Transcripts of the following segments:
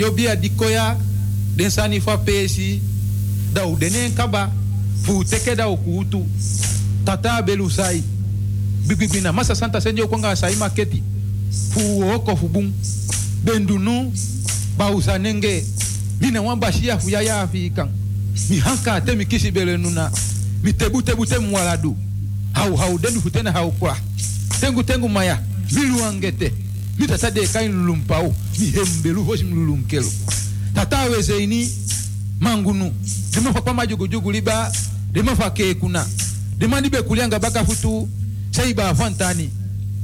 dat yo bia dikoya den sani fa pesi da u denen kaba fu teke da ukutu tata belu sai bibibina masa santa senjo kwanga sai maketi fu oko fu bum bendunu ba usanenge mine wamba shia fu ya ya afikan mi hanka te mi kisi bele nuna mi tebu tebu te mwaladu hau hau denu futena hau kwa tengu tengu maya mi luangete bita sa de kain mitata deka inlulumpa o mihembelu voshi mlulunkelo tata weze ini mangunu dimafa jugu jugu liba dimafa kekuna dimandi be kulianga baka futu sai ba fantani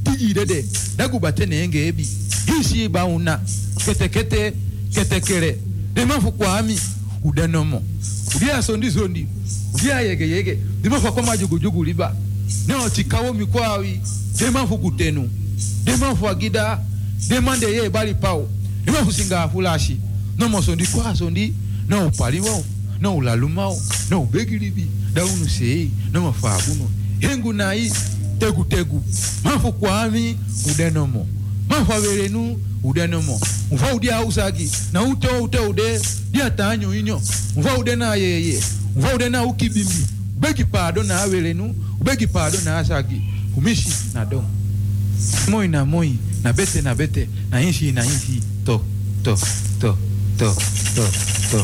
tijidede dagubatene enge ebi. Hisi iba una kete kete kete kere. Ketekere dimafu kwa ami udenomo udia sondi sondi udia yege yege. Dimafa jugu jugu liba. Neo tikawo mikwawi dimafu kutenu. deman fwa gida deman deye eh, bali pao. Deman fusinga afulashi no mosondi kwasondi no upaliwao no ulalumao no ubegilibi daunu sei no mafaguno hengu nayi tegu tegu. Mafu kwami udenomo non mafu averenu udenomo non mva udi ausagi na ute ute ude dia tanyo inyo mva ude na yeye mva ude na ukibimbi ubegi pado na averenu ubegi pado na asagi umishi na domo moi na moi na bete na bete na inshi na inshi to to to to to to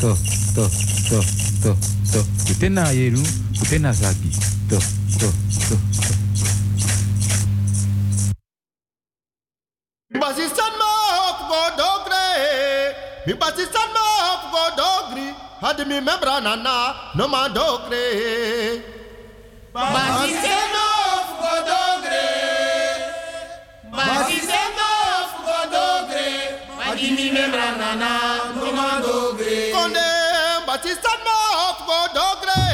to to to to to. Ute na yeru ute na zagi to to to to. Basistan ma hop go dogre Mi basistan ma hop go dogri Had mi membra nana no ma dogre. Basistan ma Mi membra nana no ma dogre Konde basistan ma hop go dogre. Basistan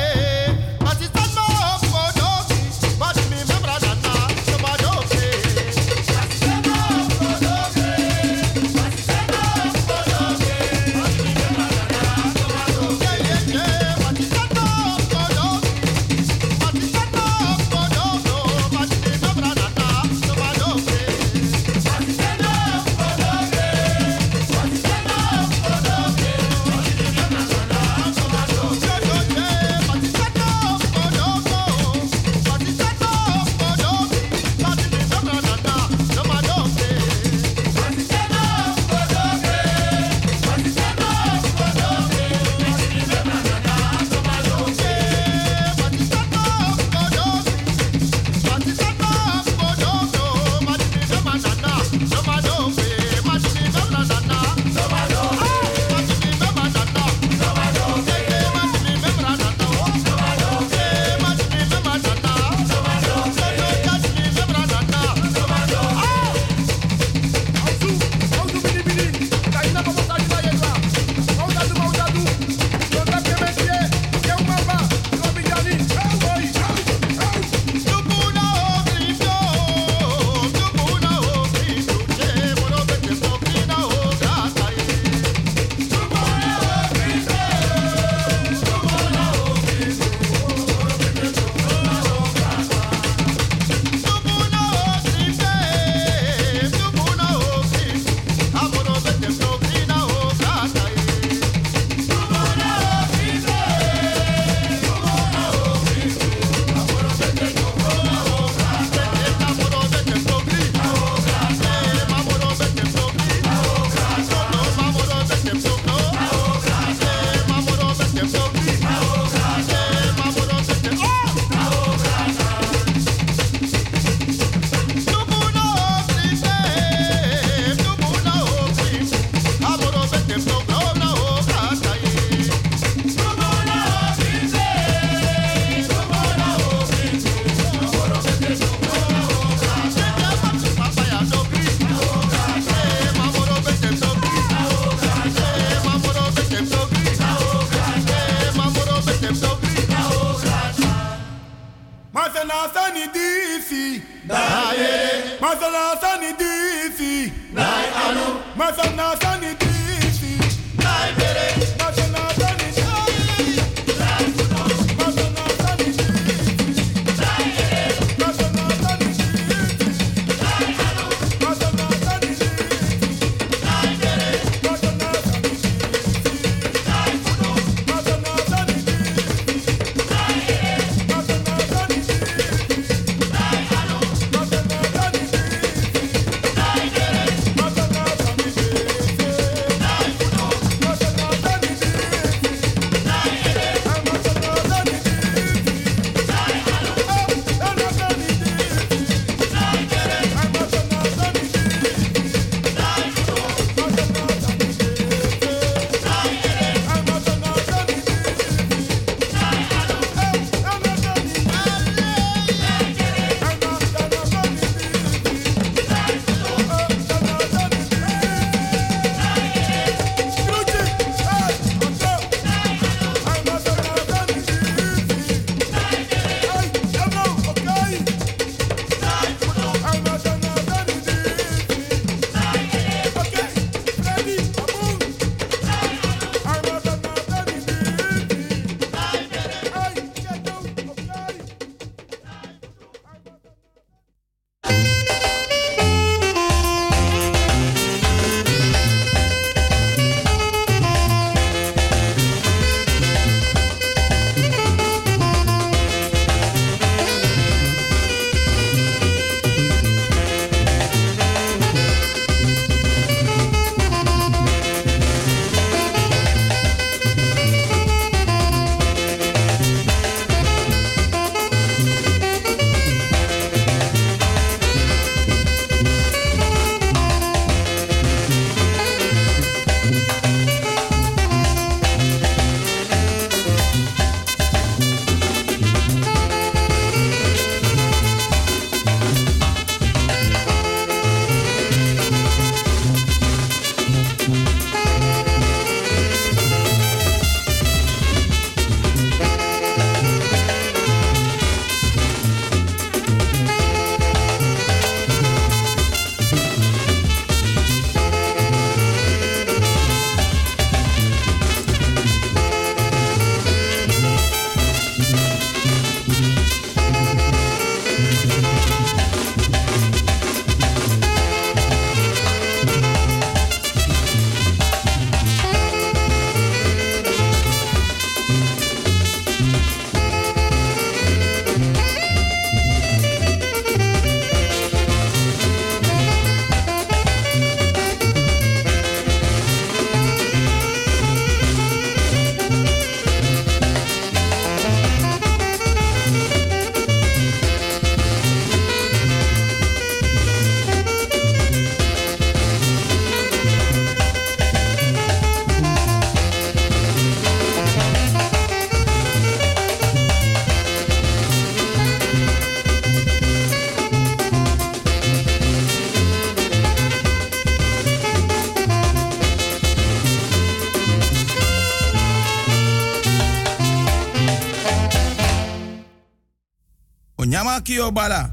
waki yo bala.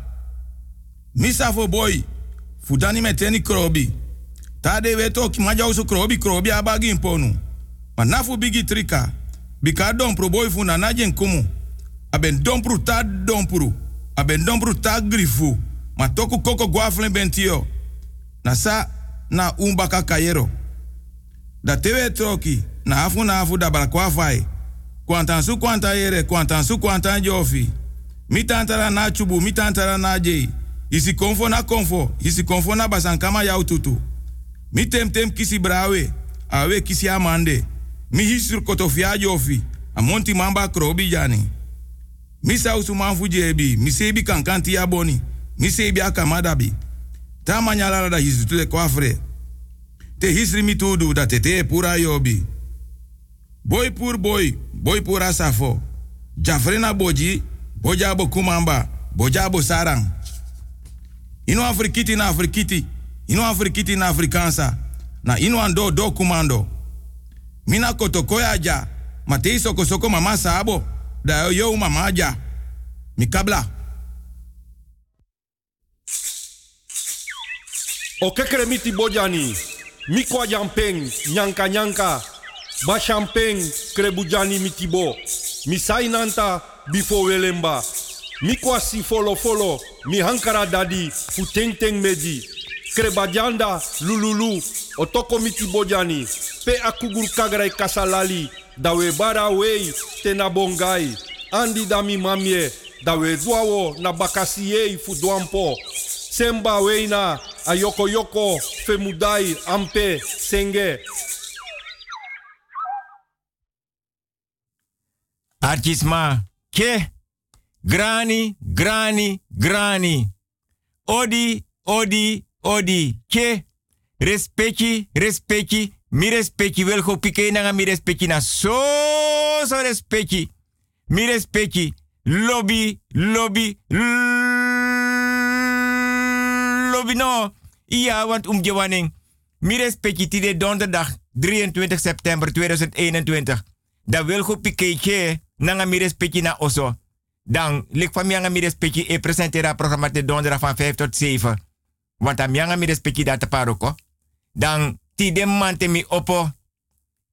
Misa fo boy. Fudani meteni krobi. Tade weto ki maja usu krobi krobi abagi imponu. Ma nafu bigi trika. Bika dompru boy fu na najen kumu. Aben dompru ta dompru. Aben dompru ta grifu. Ma toku koko guaflen bentio. Na sa na umbaka kayero. Da tewe troki. Na afu na afu da balakwa fai. Kwantan su kwanta yere, kwantan su kwantan jofi. Mi tantara na chubu, mi na jei. Isi konfo na konfo, isi konfo na basankama yau tutu. Mi tem tem kisi brawe, awe kisi amande. Mi hisru kotofia jofi, amonti mamba krobi jani. Mi sausu manfu jebi, mi sebi kankanti ya boni, mi akamadabi. Ta manyalara da hisu tule kwafre. Te hisri mi tudu da tete pura yobi. Boy pur boy, boy pura safo. Jafrena boji, boja bo kumamba, boja bo sarang. Ino afrikiti na afrikiti, ino afrikiti na afrikansa, na ino ando do kumando. Mina kotokoya ja, matei soko mama sabo, da yo mama ja. Mikabla. O kekere miti bojani, mikwa jampeng, nyanka nyanka, ba champeng krebujani mitibo, misai nanta bifo welemba, mikwa si folo folo, mi hankara dadi, fu teng teng meji, krebajanda lululu, otoko miti bojani, pe akugur kagrai kasalali, dawe bara wei tena bongai, andi dami mamie, dawe duawo na bakasiei fu semba weina a yoko yoko femudai ampe senge. Artisma, ke, grani, grani, grani. Odi, odi, odi, ke, respecti, respecti, mi respecti, wel go nanga mi respecti na so, so respecti. Mi respecti, lobby, lobby, lobby no. Ja, want om gewanning. Mi respecti tide donderdag 23 september 2021. Da wil go pike nanga mi respecti na oso. Dan lik van mianga mi respecti e presentera programma te donderdag van 5 tot 7. Want am mianga mi respecti dat paroko. Dan ti de mante mi opo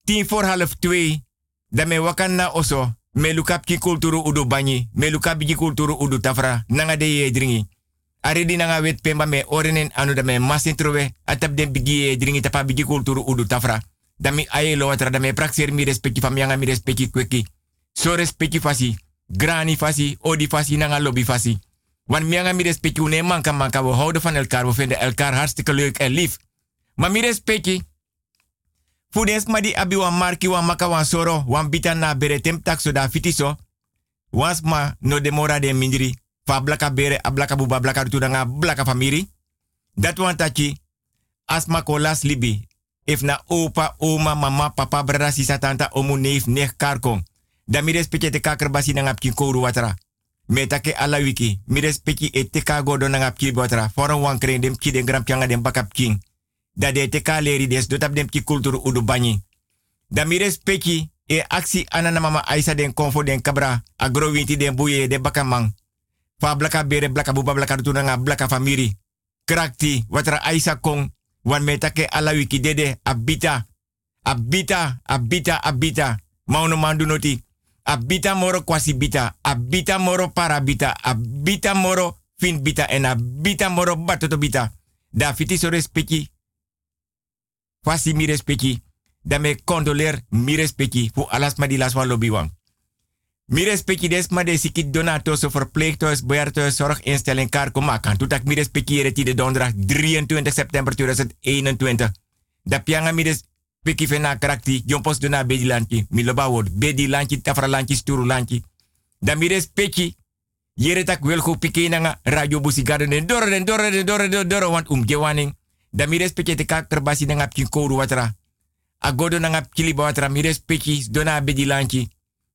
10 voor half 2. Dan me wakan na oso. Me lukap ki kulturu udu banyi. Me lukap ki kulturu udu tafra. Nanga de ye dringi. Ari di nanga wet pemba me orenen anu da me masin trowe. Atap den bigi ye dringi tapa bigi kulturu udu tafra. Da mi aye lo watra da me praxer mi respecti fam yanga mi respecti kweki. So respecti fasi. Grani fasi. Odi fasi nanga lobby fasi. Want mianga mi respecti une manka manka. We houden van elkaar. We vinden elkaar hartstikke leuk en lief. Maar mi respecti. Fudens ma di abi wan marki wan maka wan soro. Wan bita na bere tem tak so da fitiso. Wans ma no demora de mindri. Fa blaka bere a blaka buba blaka rutu nga blaka famiri. Dat wan. Asma kolas libi. If na opa, oma, mama, papa, brada, sisa, tanta, omu, neef, nech, karkong. Da mi respecte te kaker basi ngapki kouru watra. Metake ala wiki. Mi respecte e te ngapki watra. Foran wan kren dem ki den gram pianga dem bakap king. Da de des dotap dem ki kulturu udu banyi. Da mi respecte e aksi anana mama aisa den konfo den kabra. Agro winti den buye de bakamang. Fa blaka bere blaka buba blaka tunanga blaka famiri. Krakti watra aisa kong. Wan metake ala wiki dede abita. Abita, abita, abita. Mauno mandu noti. Abita moro kwasi bita. Abita moro parabita. Abita moro fin bita. En abita moro batoto bita. Da fiti so respecti. Fasi mi. Da me condoler mi respecti. Fu alas ma di las wan lobby des ma de sikit donato so verpleeghuis, bejaardenhuis, zorginstelling, karko makan. Toen tak mi respecti de donderdag 23 september 2021. Da pianga mi fena krakti, jompos dona bedi lanchi. Mi loba word, bedi lanchi, tafra lanchi, sturu lanchi. Mi respecti, yere tak wel go pike nanga radio busi garden den doro den doro den doro den want um mi respecti te kak terbasi nanga pkin kouru watra. Agodo nanga pkili watra, dona bedi lanchi.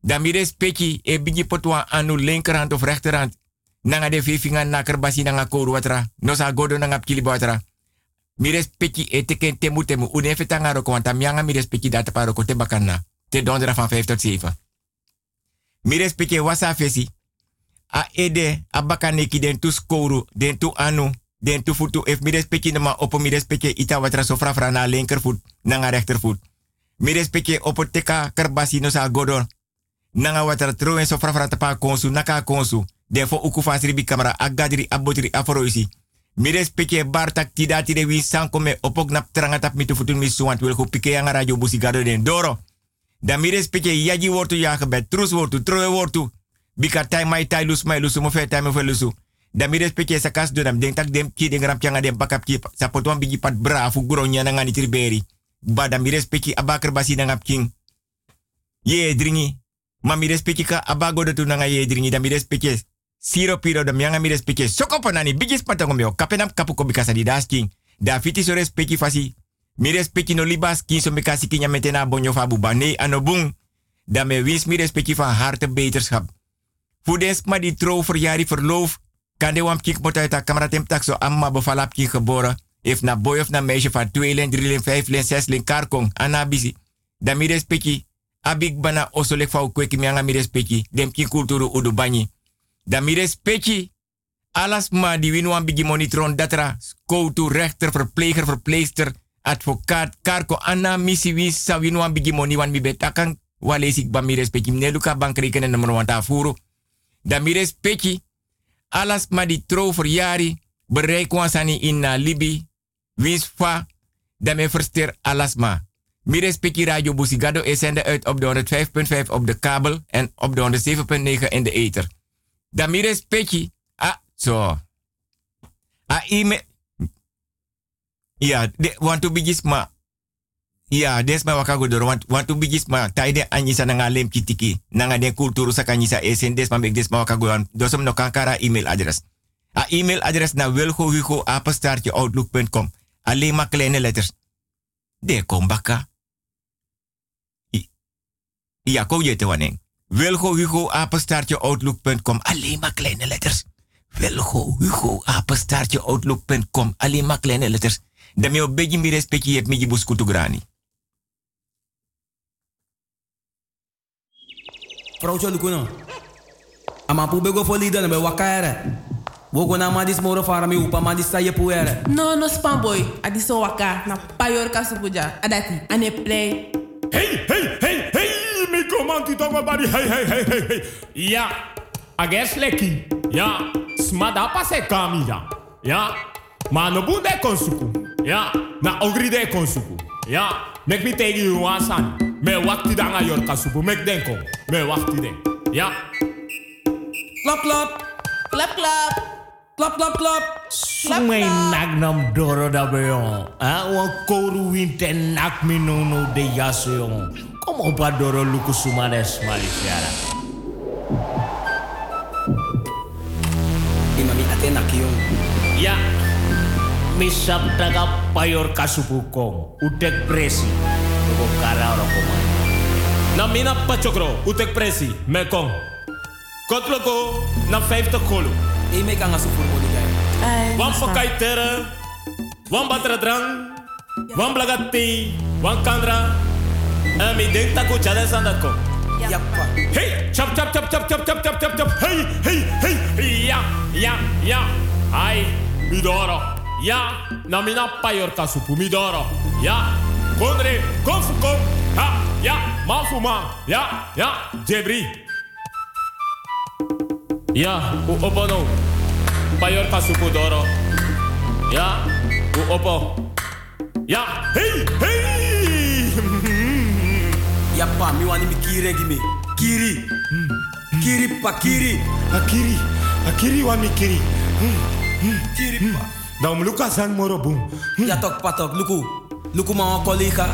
Dan mi respecti e bigi potwa anu linkerhand of rechterhand. Nanga de vivinga naker basi nanga koru watra. Nosa godo nanga pkili. Mi respecti e teken temu temu. Une fetanga roko want mi data paroko te bakana. Te dondera van 5 tot 7. Mi respecti wasa fesi. a ede a den tu skoru den tu anu den tu futu if mi respecti ma opo mi respecti ita watra so fra na linkervoet na rechtervoet mi respecti opo teka kerbasi no sa godon na nga watra tro en so fra tapa konsu naka konsu den fo bi kamera agadri abotri afroisi mi respecti bartak tida tide wi sanko opok nap tranga tap mi tu futu mi suant wil pike yang radio busi gado den doro. Da mi respecti yaji wortu ya gebet trus wortu troe wortu. Bika tai mai tai lus mai lusu mo fe tai mo fe lusu. Da mi respecte sa kas do dam den tak dem ki den ram changa dem pakap ki sa potwan bigi pat bra fu guro nya na ngani triberi ba da mi respecte abakar basi na ngap king. Ye dringi. Ma mi respecte ka abago do tu ye dringi. Da mi respecte siro piro da mianga mi respecte soko panani bigis patango meo kapenam kapu ko bika sa di da fiti so respecte fasi mi respecte no libas king so metena bonyo fa anobung da me wins mi van harte beterschap Voedens maar die trouw verjaardag verloof. Kan de wam kik moet uit haar camera tem tak zo amma bevalap ki geboren. If na boy of na meisje van 2 len, 3 len, 5 len, 6 len karkong. Ana bisi. Da mi respecti. Abik bana osolek fau kweki mi anga mi respecti. Dem kulturu udu banyi. Da mi respecti. Alas ma di winu wan monitron datra. Skoutu, rechter, verpleger, verpleegster, advocaat, karko. Ana misi wis sa winu wan bigi moni wan mi betakan. Walesik ba mi respecti. Luka bankrekenen nummer wan ta furu. Da mi respecti. Alas ma di trouw verjari. Bereik in na Libi. Wins fa. Da me verster alas ma. Mi respecti Radio Busigado is uit op de 105.5 op de kabel en op de 107.9 in de ether. Da mi respecti. Ah, zo. Ah, ime. Ja, de, want to bigis ma. Ja, des ma wakago want want to bigis ma taide anyisa nanga lem kitiki. Nanga den kulturu sakanyisa esen des ma mek des ma wakago dosom no kankara email address. A email address na wilgo hugo apenstaartje outlook.com. Alleen maar kleine letters. De kom baka. Ja, ko je te wanneer. Wilgo Hugo apenstaartje outlook.com. Alleen maar kleine letters. Wilgo Hugo apenstaartje outlook.com. Alleen maar kleine letters. Daarmee op beetje meer respect je hebt met je buskutu grani. Vrouwtje lukuno. Ama pu bego fo lida na be wakaere. Wogo na ma dis moro fara mi upa ma dis sa ye puere. No, no spam boy. Adi so waka na payor kasupuja. Adati. Ane play. Hey, hey, hey, comanti tongo bari, hey, hey, hey, hey, hey. Ja, ages leki. Ja, smada pase kami ja. Ja, ma no bunde konsuku. Ja, na ogri de konsuku. Ja, mek mi tegi you wasan. Me wakti danga yor kasupu, mek denko. Me wakti den. Ja. Klap klap. Klap klap. Klap klap klap. Sumai nak nam doro da beyon. Ah, wan koru winte nak mi no no de yaso yon. como Badoro Lucas Sumares Maliciara. Imami Atena Kion. Ya, misap daga payor kasubukong, udek presi, Koko kara rokomai. Namina pacokro, udek presi, mekong. Kotloko na 50 kolo. Ime kang asupur mo di. Wan pakai tera, wan batra drang, wan blagati, wan kandra, En mi denk taku chale sandako. Yappa. Hey, chap chap chap chap chap chap chap chap chap. Hey, hey, hey. Ja, ja, ja. Ai, midoro. Ja, na mina payor kasupu midoro. Ja, konre, konfu kon. Ha, ja, mafu man. Ja, ja, jebri. Ja, u opo no. Payor kasupu doro. Ja, u opo. Ja, hey, hey. Yappa mi wani mi kiri gimi. Kiri. Kiri pa kiri. Akiri, akiri wa mikiri. Kiri pa. Dan luka san moro boom. Ja tok patok luku. Luku ma wan collega.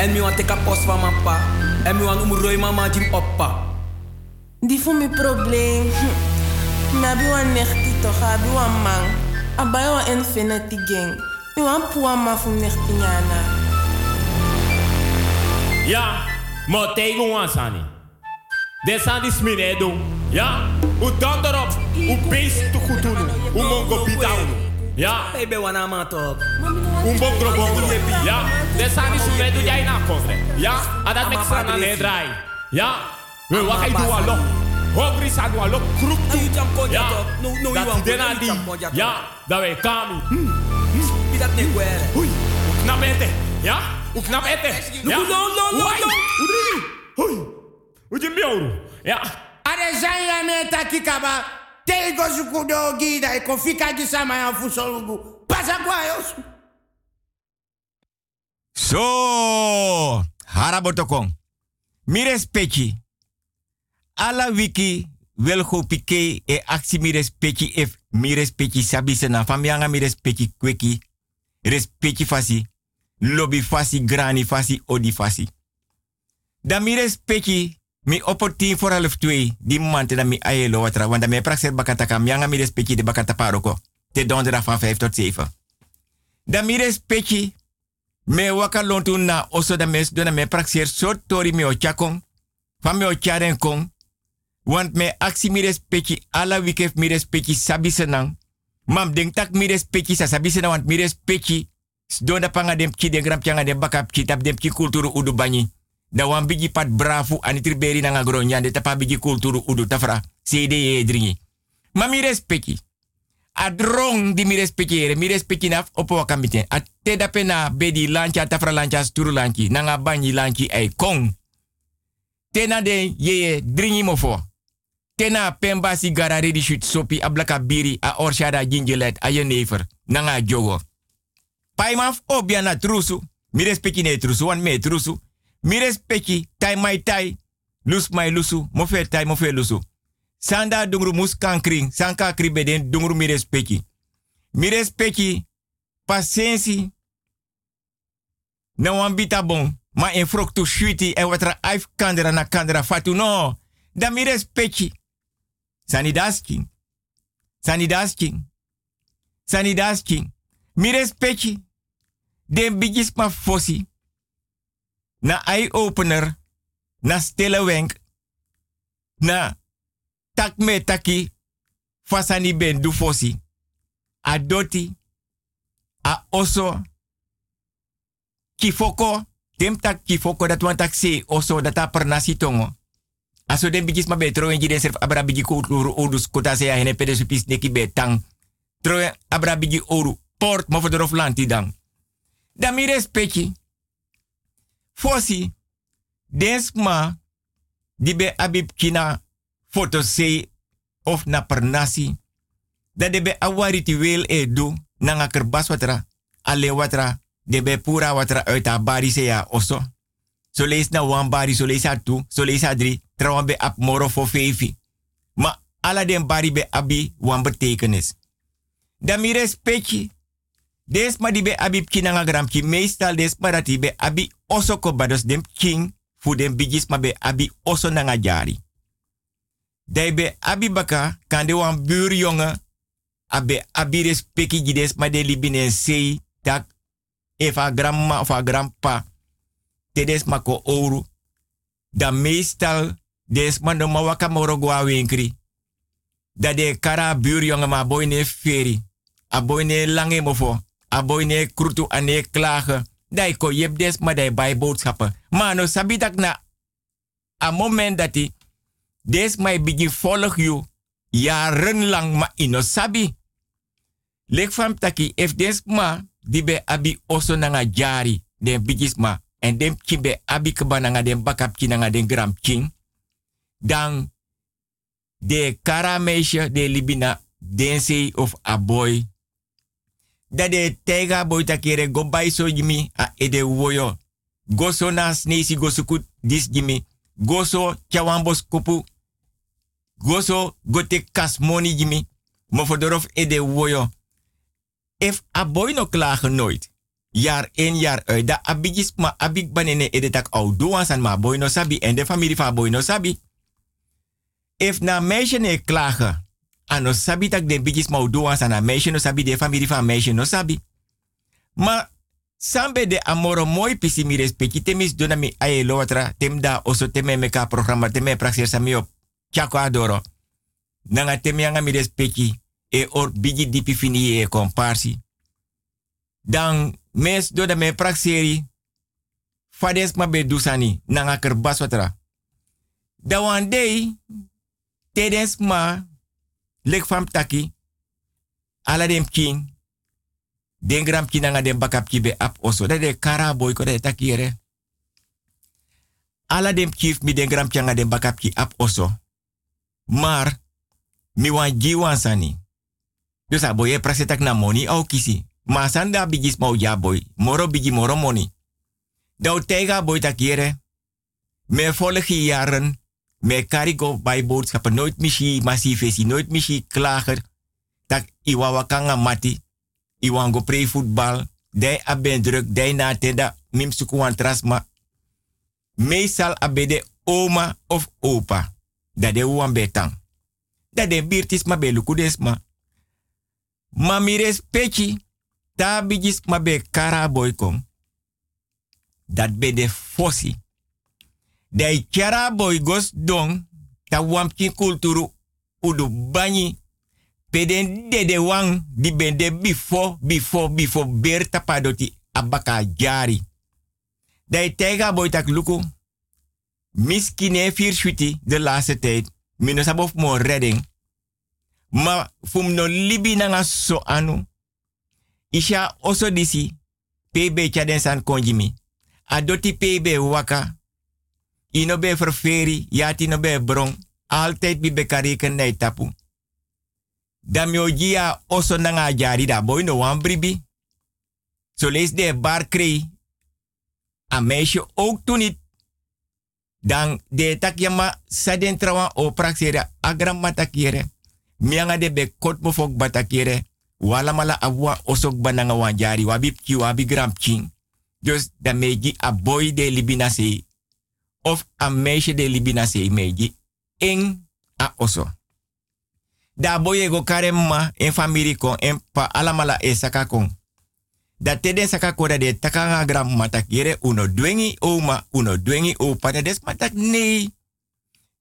En mi wan teka post van mijn pa. En mi wan umroi mama jim oppa. Die voor mijn probleem. Nabi wan nechti toch, abi wan man. Abai wan infinity gang. Mi wan puwa ma fu nechti nyana. Ja, mo tegen wan sani. De sani smine do. Ja, u dan erop. U beest te goed doen. U mongo. Ja, wana tok. un bongro bongro. Ja, smine jij na kofre. Ja, adat mek sana ne drai. Ja, we wakai do alo. Hogri sa dwa lo kruk tu. you jam kon Ja. jato. No, no, Dat you want dena kon, di. you jam kon jato. Ja, dat dat ne kwere? Hui, hoe knap ete. Ja, hoe knap ete. No, Ja. no, no, no, no. Hui, hoe je mioru. Ja. Are zanya me takikaba. Te go suku do gida e kofika di sama ya fusolugu. Pasa kwa yosu. So, harabotokong. Mi respecti. Alla wiki wel go pike e aksi mi respecti if mi respecti sabi sena famianga mi respecti kweki. Respecti fasi. Lobby fasi grani fasi odi fasi. Da mi respecti mi opportun voor half twee di mante da mi ayelo watra wanda me praxer bakataka mi respecti de bakata paroko. Te donderdag van 5 tot 7. Da mi me waka lontu na mes dona me praxer so tori me o chakong. Van me o charen kong. Want me aksi mi respecti ala wikef mi respecti sabi senang. Mam denk tak mi sa sabi senang want mi respecti. Dona panga dem ki de gram changa dem bakap ki tap dem ki kulturu udu banyi. Da wan bigi pat brafu anitir beri na nyande tapa bigi kulturu udu tafra. Sede ye dringi. Ma mi respecti. Adrong di mi respecti ere, mi naf opo wakamite. A te dape na bedi lanchi a tafra lanchi a sturu lanchi. Nanga banyi lanchi ay kong. Tena de ye dringi mofo. Tena pemba sigara ready shoot sopi a blaka biri a orshada gingelet a je never. Nanga jogo. Paimaf obia na trusu. Mi respecti ne wan me trusu. Mi respecti tai mai tai. Lus mai lusu, mofe tai mofe lusu. Sanda dungru mus kankring, sanka kribeden dungru mi respecti. Mi respecti pasensi. Na wan bita bon, ma en froktu shuiti e watra aif kandera na kandera fatu no. Da mi respecti. Sani dasking. Sani dasking. Sani dasking. Mi respecti. Den bigis fossi. Na eye opener. Na stille wenk. Na tak me taki. Fasani ben du fossi. A doti. A oso. Kifoko. Dem tak kifoko dat wan tak oso dat a per nasi tongo. Aso den bigis ma be troen ji den serf abra bigi kulturu odus kota se ya hene pede neki be tang. Abra oru. Port mo fodorof lanti dang. Da mi respecti. Fosi. Dens ma. Di be abib kina foto se of na per nasi. Da de be awa ritueel e do. Nanga kerbas watra. Ale watra. De be pura watra uit a bari se ya oso. So lees na wan bari, so lees a tu, so a be ap moro fefi. Ma ala den bari be abi wan betekenis. Da mi. Des ma di be abi kina nga gram ki meestal des ma be abi oso ko bados dem king fu dem ma be abi oso na jari. Dai be abi baka kan de wan buurjongen abe abi respecti gi des ma de libine sei tak efa grandma of a grandpa te des ma ko ouro. Da meestal des ma no ma waka moro gwa winkri. Da de kara buurjongen ma boy ne feri. A lange mofo. Boy ne krutu ane klagen. Dai ko yep des ma dai bij boodschappen. Maar no sabi dat na a moment dat hij des mai bigi volg you jarenlang ma ino sabi. Lek fam taki if des ma di be abi oso nanga jari den bigis ma en dem kibe abi keba nanga den bakap ki nanga den gram king. Dan de kara meisje de libina den sei of a boy dat de tega boy takere go bai so jimi a ede woyo. Goso na snesi goso kut dis jimi. Goso chawambos kupu. Goso gote kas money jimi. Mofodorof ede woyo. If a boy no klagen nooit. Jaar in jaar uit. Da abigis ma abig banene ede tak au doan ma boy no sabi. En de familie van boy no sabi. If na meisje ne klagen. Ano sabi tak den bigis ma doan san na meisje no sabi. De familie van meisje no sabi. Ma sambe de amoro moi pisi mi respecti temis dona mi aye lotra tem da oso teme meka programa teme praxer sami chako adoro. Nanga teme mi respecti e or bigi dipi fini e komparsi. Dan mes dona me praxeri fades ma be dusani nanga kerbas watra. Da one day Tedens ma, lek fam taki, ala dem king, den gram kinanga den bakap be ap oso. Dat de kara boy ko de takire. Ala dem chief mi den gram den bakap ki ap oso. Maar, mi wan ji wan sani. Dus prasetak na money au kisi. Ma sanda bigis mau ja boy. Moro bigi moro money. Dau tega boy takire. Me volgende jaren, me karigo bij boodschappen, nooit mishi massivesi, nooit mishi klager. Tak iwa wakanga mati, iwa go pre voetbal, dai aben druk, dai na teda, mim suku wan trasma. Meestal abede oma of opa, dat de wan betang. Dat de birtis ma be lukudesma. Ma mires pechi, ta bigis ma be kara boy kom. Dat be de fossi. Dai chara boy gos dong, ta wampkin kulturu udu banyi. Peden de wang di bende before, before, before ber tapadoti abaka jari. Dai tega boy tak luku. Miskine vier shuti de laatste tijd. Minus abof mo redding. Ma fum no libi nanga so anu. Isha oso disi. PB chaden san konjimi. Adoti PB waka. Ino be verferi, yati no be bron. Altijd bi bekareken nei tapu. Dan ogia oso nanga jari da boy no wan bribi. Lees de bar kree. A meisje ook toen. Dan de takyama saden trawa o agram matakere. Mianga de be kot mo batakere. Wala mala abwa osok bananga wan jari. Wabi wabi gram ching. Dan meji a boy de libina of a meisje de libina sei meji en a oso. Da boye go karemma en famiri kon en pa alamala e saka kon. Da teden saka de takanga gram matak yere uno dwengi oma, uno dwengi opa. Da des matak nee.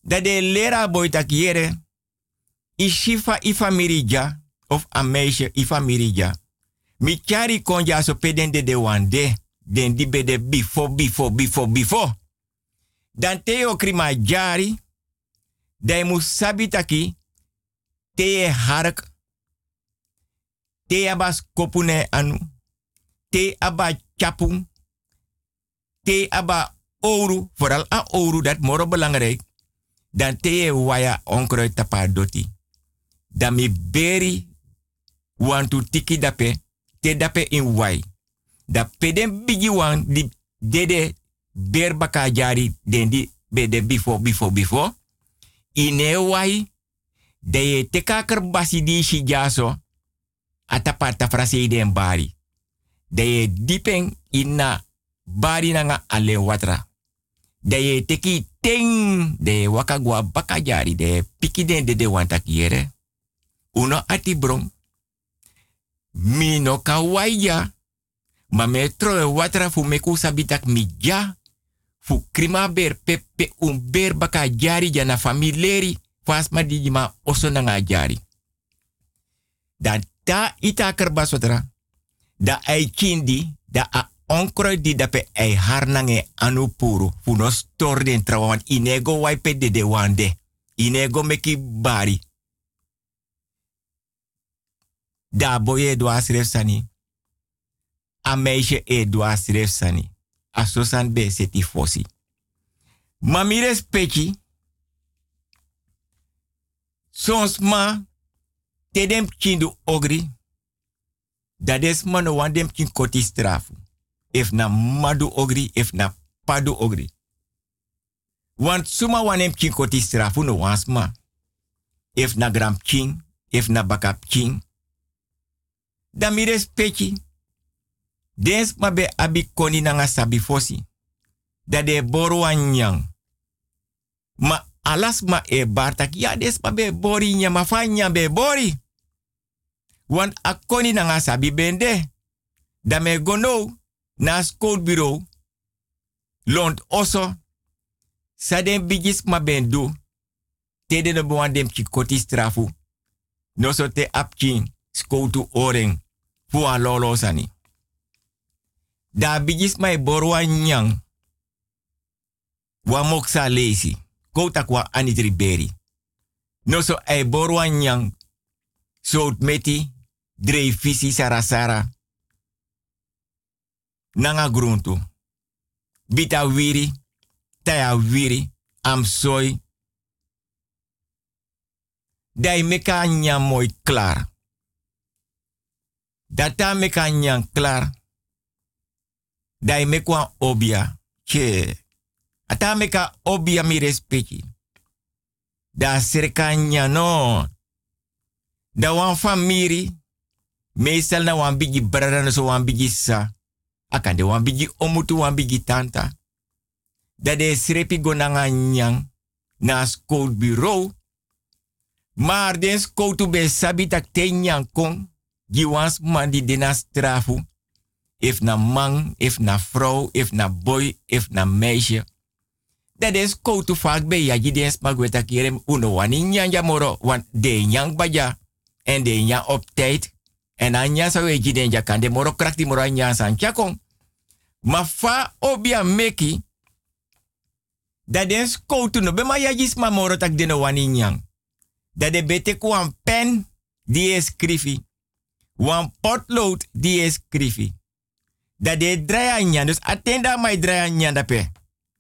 Da de lera boy tak yere. Ishifa i famiri ja. Of a meisje i famiri ja. Mi chari kon ja so peden de de wande. Den di bede before, before, before, before. Dan teo krima jari. Dai mu. Te hark. Te abas kopune anu. Te aba chapung. Te aba. Vooral a oru, dat moro belangrijk. Dan te waya onkruid tapa doti. Dan mi beri wantu tiki dape. Te dape in wai. Da peden bigi wan di dede ber baka jari den di bede before before before. Ine wai de teka kerbasi di si jaso atapa tafrase den bari. De ye dipeng ina bari nanga ale watra. De teki ting de waka gwa baka jari de piki den de de wanta kiere. Uno ati bron. Mino kawaja. Ma me troe watra fu meku sabitak mi. Fu krima ber pepe un ber baka jari jana familieri. Fas ma di ma oso nanga jari. Dan ta ita kerba. Da ai kindi. Da a onkroy di dape ai harnange anu puru. Fu no stor inego waipe de de wande. Inego meki bari. Da boye do asref sani a meisje e sref sani. A sosan be seti fosi. Mamire speki. Sons ma tedem kindu ogri. Dat is man wan dem kin koti strafu. Na madu ogri, if na padu ogri. Want suma wan dem kin strafu no wansma. If na gram king, if na bakap king. Dan mire speki. Dens mabe abi koni nanga sabi fosi. Da de boru anyang. Ma alas ma e bartak. Ja des mabe bori nya ma fanya be bori. Want a koni nanga sabi bende. Da me gono na school bureau. Lont oso. Sa den bigis ma bendu. Tede no buwan dem ki koti strafu. No so te apkin. Skoutu oren. Fu a lolo sani. Da bigis mai borwa nyang. Wa moksa lesi. Kouta kwa anitriberi. No so ai borwan nyang. So meti. Dre visi sarasara. Nanga gruntu. Bita wiri. Taya wiri. Am soy. Dai meka nyam mooi klaar. Data meka nyam klaar. Dai mekwa obia. Che. Ata meka obia mi respecti. Da serka no. Da wan famiri. Meestal na wan bigi brada so wan bigi sa. Akan de wan bigi omutu wan bigi tanta. Da de srepi gonanga nyang. Na school bureau. Maar den skoutu ben sabi tak te nyang kong. Giwans man di dena strafu. If na man, if na vrouw, if na boy, if na meisje. Dat is koutu vaak bij ya den smagweta kirem uno wani nyanja moro. Want de nyang baja. En de nyang op tijd. En anya sa we jiden ja kan de moro krakti moro anya san chakong. Ma fa obia meki. Dat den skoutu no be ma ya ma moro tak deno wani nyang. Dat de bete een pen die is skrifi. Wan potlood die is skrifi. Dat de draaien dus attenda mai draaien dape.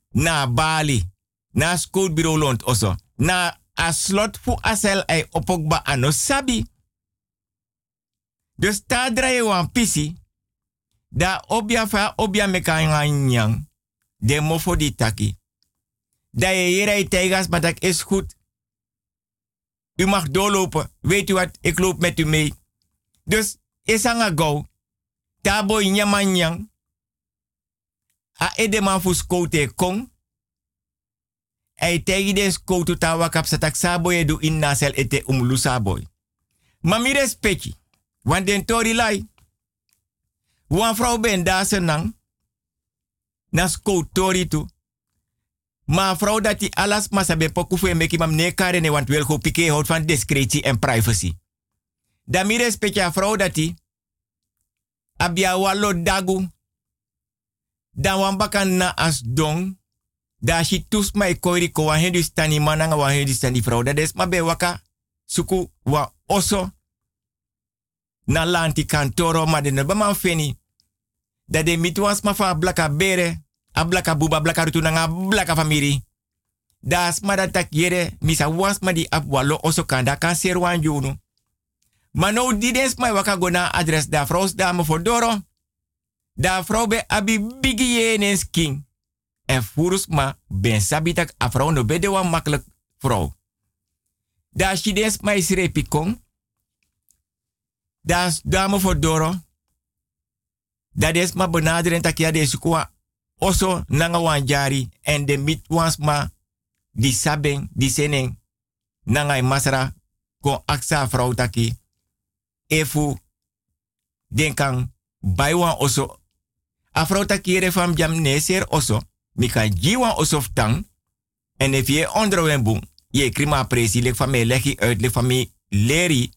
Na Bali. Na schoolbureau lont oso. Na a slot asel ay opokba ano sabi. Dus ta draaien wan pisi. Da obia fa obia. De mofo di taki. Da je hier tegas, maar dat is goed. U mag doorlopen. Weet u wat? Ik loop met u mee. Dus isanga go. Tabo nyamanyang. A edeman fus kote kong. Ei tegi des koto tawa kap satak saboy du in nasel ete umlu saboy. Mami respecti. Want den tori lai. Wan vrouw ben daar senang. Nas tori tu. Maar vrouw dat die alles maar sabe poku fu meki mam ne kare ne want pike houdt van discretie en privacy. Da mi respecta vrouw dat abia walo dagu. Dan na as dong. Da shi tus mai koiri ko wan stani mananga wan hendu stani vrouw. Dat is ma be waka suku wa oso. Na lanti kantoro ma de ne ba feni. Da de mitwas ma fa blaka bere a blaka buba blaka rutu nanga blaka famiri. Das mada tak yere misa was ma di oso kan ser wan junu. Ma no didens mai waka gona adres da fros da mo fodoro. Da vrouw be abi bigi king. En furus ma ben sabitak a vrouw no bede wan makkelijk vrouw. Da shidens mai sire pikong. Das dame fodoro. Dat is ma benaderen takia de sukwa oso nanga wan jari en de mit ma di sabeng di seneng nanga masra kon aksa vrouw taki efu denkan bai wan oso a vrouw taki ere fam jam neser oso mi kan ji wan oso en if je onder wen boom je krima presi lek van mij leg je uit lek leri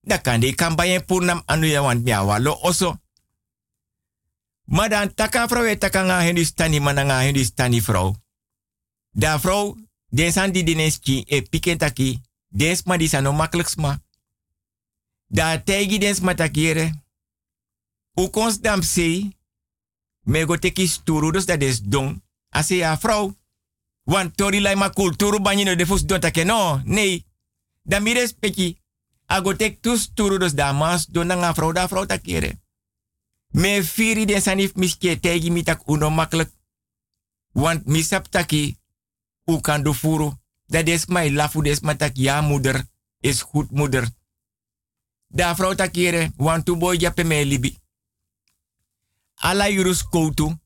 dan kan de kan bij een purnam anu ya wan mia walo oso maar dan taka vrouw e taka nga stani mana nga vrouw. Da vrouw, den san di e piken taki, des ma di sma. Da tegi des ma takiere. U kons dam sei, me go teki sturu dus dat des don. Ase ya vrouw. Want tori lai ma kulturu banyi de fus don take no, nee. Da mi respecti. Ago tek tu sturu dus da mas don nga vrouw da vrouw takiere. Me firi den sanif miske tegi mitak uno makkelijk. Want misap taki u kan do furu. Dat is mijn lafu des matak ja moeder is goed moeder. Da vrouw takere want tu boy me libi. Ala yurus koutu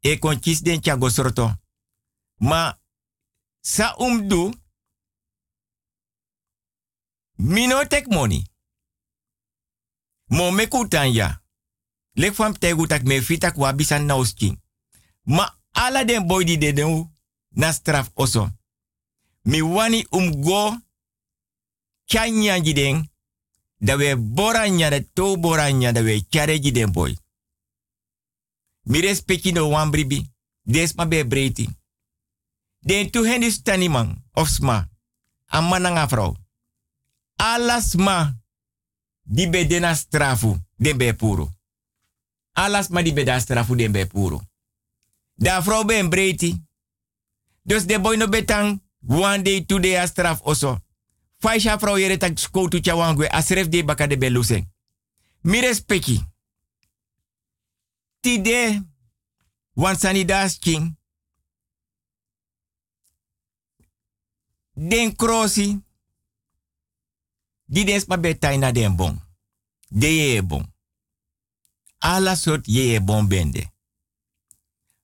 e kon den chago sorto. Ma sa umdu mino tek money. Mo me kutanya. Lek fam tegu tak me fitak wa bisan nausking. Ma ala den boy di de den na straf oso. Mi wani um go chanya jiden da we boranya da to boranya da we chare jiden boy. Mi respecti no wan Des ma be breti. Den tu hen stani man of sma. Amana vrouw. Alas ma. Die be dena strafu. Den be puro. Alas ma die be da strafu den be puro. Da vrouw be een breedte. Dus de boy no betang. One day, two day a straf oso. Faisha vrouw jere tak skoutu chawangwe. Asref de baka de beluseng. Mi respecti. Tide. Wan sanidas king. Den krosi. Di des ma betai na den bon. De ye bon. Ala ye bon bende.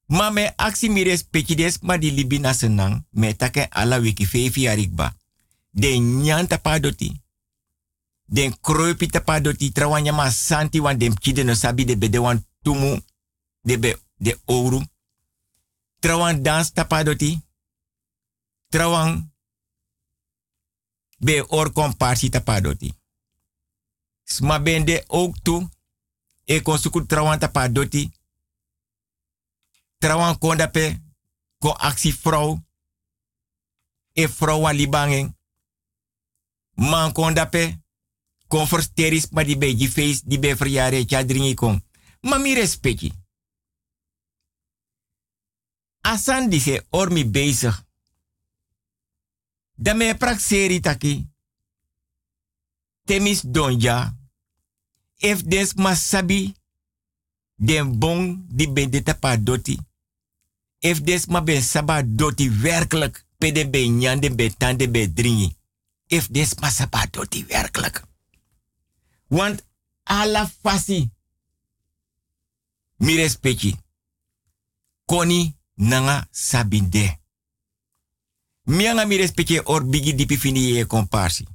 Ma me aksi mi respecti des ma di libi na senang. Me take ala wiki fefi arikba. Den nyan tapadoti. Den kroipi tapadoti. Trawanya ma santi wan dem kide no sabi de bede wan tumu. De be de ouro. Trawan dans tapadoti. Trawan be or komparsi tapadoti. Sma bende ook toe. E kon suku trawan tapadoti. Trawan konda pe kon actie vrouw. E vrouw wan libangen. Man konda pe kon versteris ma di be face di be verjare tja dringi kon. Ma mi respecti. Asan di se ormi bezig. Da me prak seri taki. Temis donja. If des masabi. Den bon di ben de tapa doti. If des ma ben saba doti werkelijk. Pe de ben nyan de ben tan ben dringi. If des ma saba doti werkelijk. Want ala fasi. Mi respecti. Koni nanga sabinde. Mianga mi respecte or bigi dipi fini ye komparsi.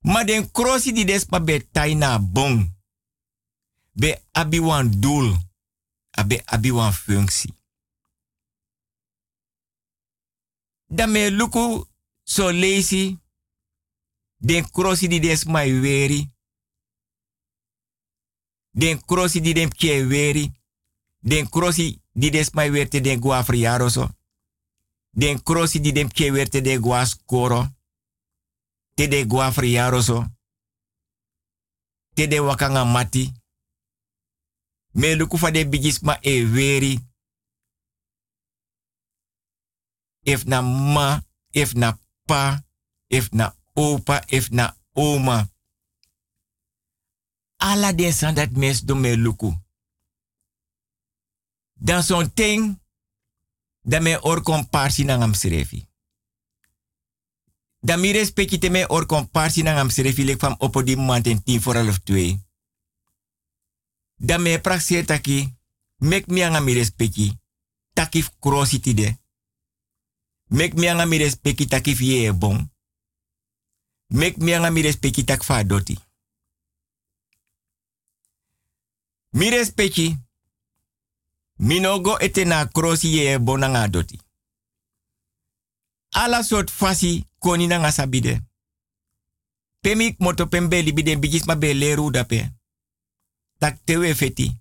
Ma den krosi di des pa be taina bon. Be abi wan. Abe abi wan functie. Luku so lazy. Den krosi di des mai weri. Den krosi di den weri. Den krosi di den friaro so. Den krosi di den pje werte de gua skoro. Te de gua friaro so. Te de wakanga mati. Me luku fa de bigis ma e weri. If na ma, if na pa, if na opa, if na oma. Alla den san dat mens do me luku. Dan zo'n ting, dat me or komparsi ngam srefi. Dan mi respecti te me or komparsi na ngam srefi lek fam opo di moment en tien voor half twee. Dan me praxeer taki, mek mi mi respecti, takif krosi tide. Mek mi anga mi respecti takif ye e bon. Mek mi anga mi respecti tak fa doti. Mi respecti, Minogo ete na krosi ye bonanga doti. Ala sort fasi koni na nga sabide. Pemik moto pembe libide bigis ma be leru dape. Tak tewe feti.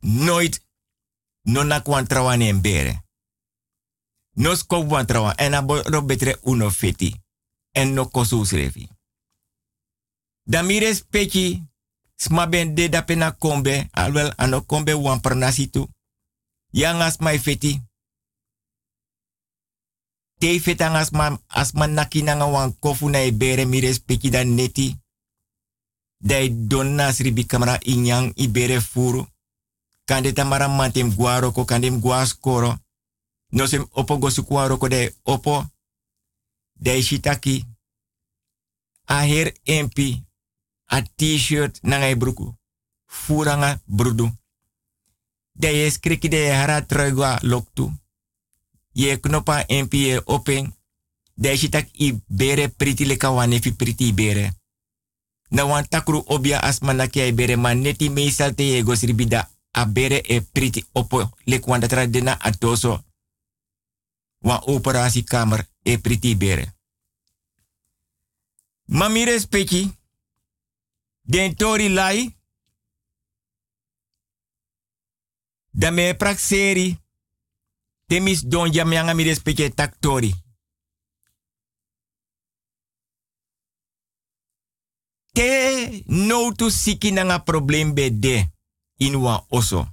Nooit no na kwan trawan en bere. No skop wan trawan en abo betre uno feti. En no kosu srefi. Damires peki Sma ben de da pena kombe, alwel ano kombe wan pernasitu. Yang as feti. Te fetang as ma, as ma naki nanga wan kofu na e bere mi respecti dan neti. Dai don nas ribi kamera inyang bere furu. Kande tamara mantem guaro ko kandem guas koro. No sem opo gosu guaro ko dai opo. Dai shitaki. Aher empi a t-shirt nanga e bruku. Furanga brudu. De skriki de hara truigwa loktu. Je knopa MP open. De shitak i bere priti leka wanefi priti bere. Na wan takru obia asma na kia bere man neti meesal te ye gosribida a bere e priti opo lek wan datra dena atoso. Wan operatiekamer e priti bere. Mamire speki. Den tori lai. Da me prakseri. Temis don jam mi respecte taktori. Te no tu siki nanga problem be de in wan oso.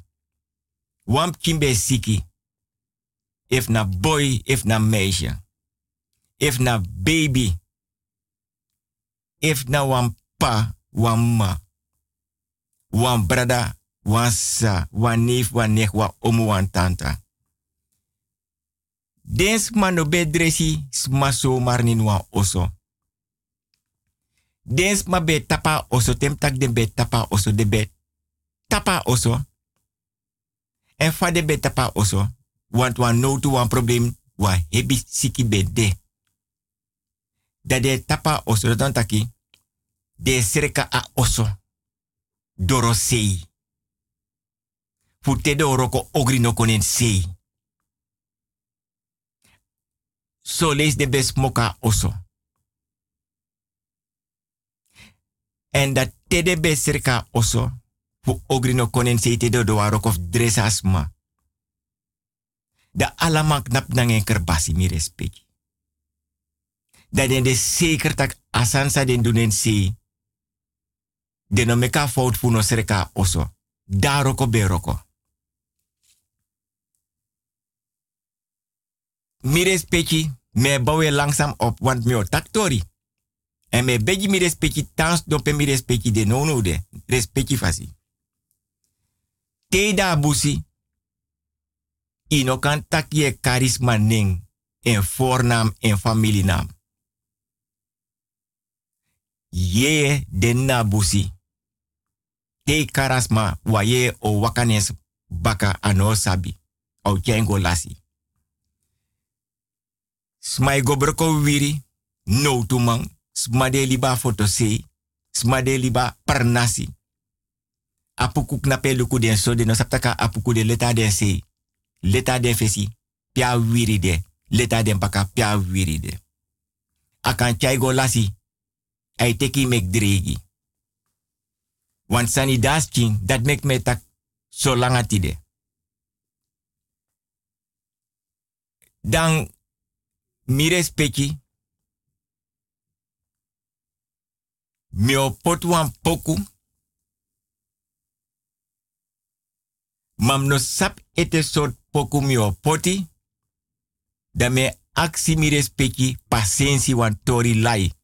Wan kimbe siki. If na boy, if na meisje. If na baby. If na wan pa, wan ma. Wan brada, wan sa, wan neef, wan wan omu, wan tanta. Dens man no bedresi sma so mar nin wan oso. Dens ma be tapa oso, tem tak den tapa oso, de be tapa oso. En fa de be tapa oso, want wan no to wan problem, wan hebi siki be de. Dat tapa oso, dan taki, de serka a oso. Doro sei. Fute de oroko ogri no konen sei. So lees de bes moka oso. En dat te de bes serka oso. Fu ogri no konen sei te de doarok of dresasma. Da alamak nap nangen kerbasi mi respect. Dat den de zeker tak asansa den dunen sei. De no meka fout fu no serka oso. Da roko be roko. Mi respecti, me bouwen langzaam op, want mi taktori. En me beji mi respecti tans dope mi respecti de nono de. Respecti fasi. Teda busi. Ino kan tak charisma ning. En voornaam en familienaam. Ye den na busi. Te karasma wa ye o wakanes baka ano sabi. Au kengo lasi. Smai gobroko wiri, no tumang, smade liba foto se, smade liba parnasi. Apuku knape luku den so de no saptaka apuku de leta den se. Leta fesi, pia wiri de, leta den pia wiri de. Akan go lasi, ai teki mek dregi. Want sani das king, dat mek me tak so langatide. Dan mi respecti. Mi opot wan poku. Mam no sap ete sort poku mi opoti. Da me aksi mi respecti pasensi wan tori lai.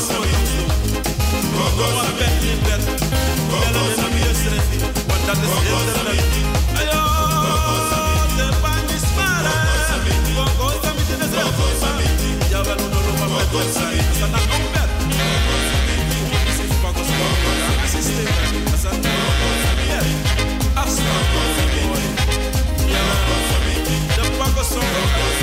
sami Go go sami Go een beetje, dat is beetje Ayo De pan is para Go go sami Go go sami Ya wel uno lo va This is een beetje, go sami Assistant Asante Go go sami Yeah een beetje? een beetje?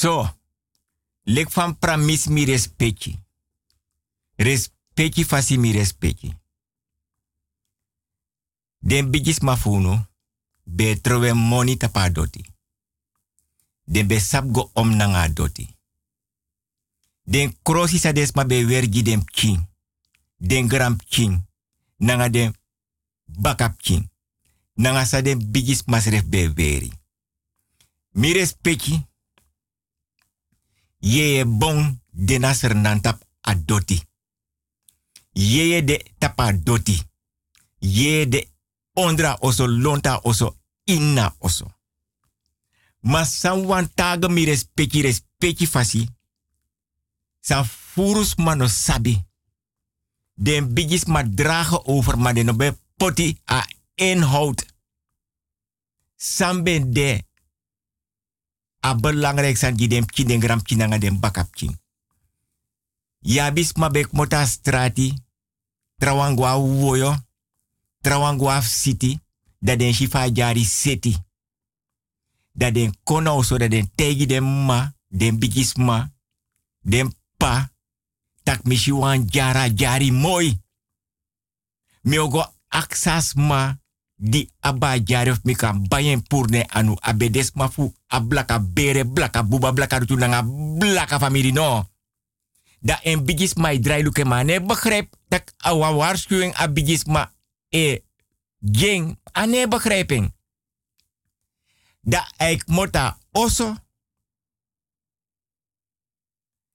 So, lek van pramis mi respecti. Respecti fasi mi respecti. Den bigis mafuno, be trowe money tapa doti. Den be sabgo om nanga doti. Den krosi sa des ma be wergi dem king. Den gram king. Nanga den bakap king. Nanga sa den bigis masref be veri. Mi respecti. Ye bon de nasr nantap a doti. Ye de tapa doti. Ye de ondra oso lonta oso inna oso. Ma san wan taga mi respecti respecti fasi. San furus mano sabi. Den bigis ma dragen over maar den be poti a inhoud. Sambe de a belangrijk zijn die dem kin den gram kinanga den. Ya bis ma bek strati. Trawangwa woyo. Trawangwa city. Dat den shifa jari city. Dat den kono so dat den tegi den ma. Den bigis ma. Den pa. Tak mishi jara jari mooi. Mi ogo aksas ma di aba jari of mi kan bayen purne anu abedes mafu a blaka bere blaka buba blaka rutu nanga blaka family no. Da en bigis ma i draai luke ma ne begrijp dat awa waarschuwing a ma e ging ane begrijping. Da ik mota oso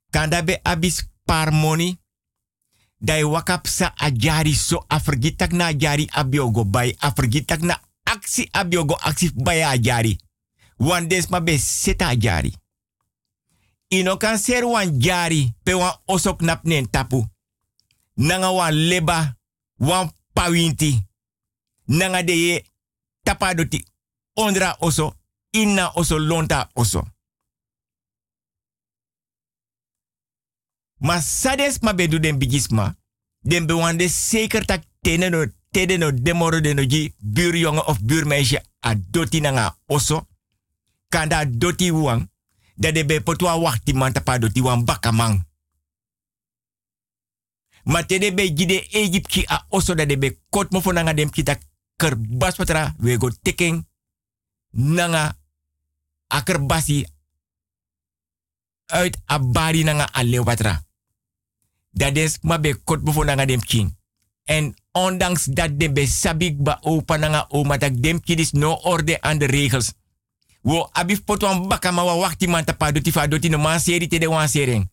kan da be abis par money dai wakap sa a jari so a vergitak na jari abiogo bai a vergitak na aksi abiogo aksi bai a jari wan des ma seta a jari ino ser wan jari pe wan osok nap nen tapu. Nanga wan leba wan pawinti. Nanga de ye tapadoti ondra oso inna oso lonta oso Ma sades ma bedu den bigisma. Den bewande zeker tak tene no tede no demoro de no ji buurjongen of buurmeisje a doti nanga oso. Kanda doti wang. Dat de be potwa wachti man tapa doti wan bakamang. Ma tede be jide Egypti a oso dat de be kot mo nanga dem kita kerbas patra we go teken nanga akerbasi uit abari nanga alewatra. Dat is maar be kot nanga dem king. En ondanks dat de be sabik ba opa nanga oma dat dem king is no orde aan de regels. Wo abif potwan baka ma wa wakti man tapa doti no man seri te de wan.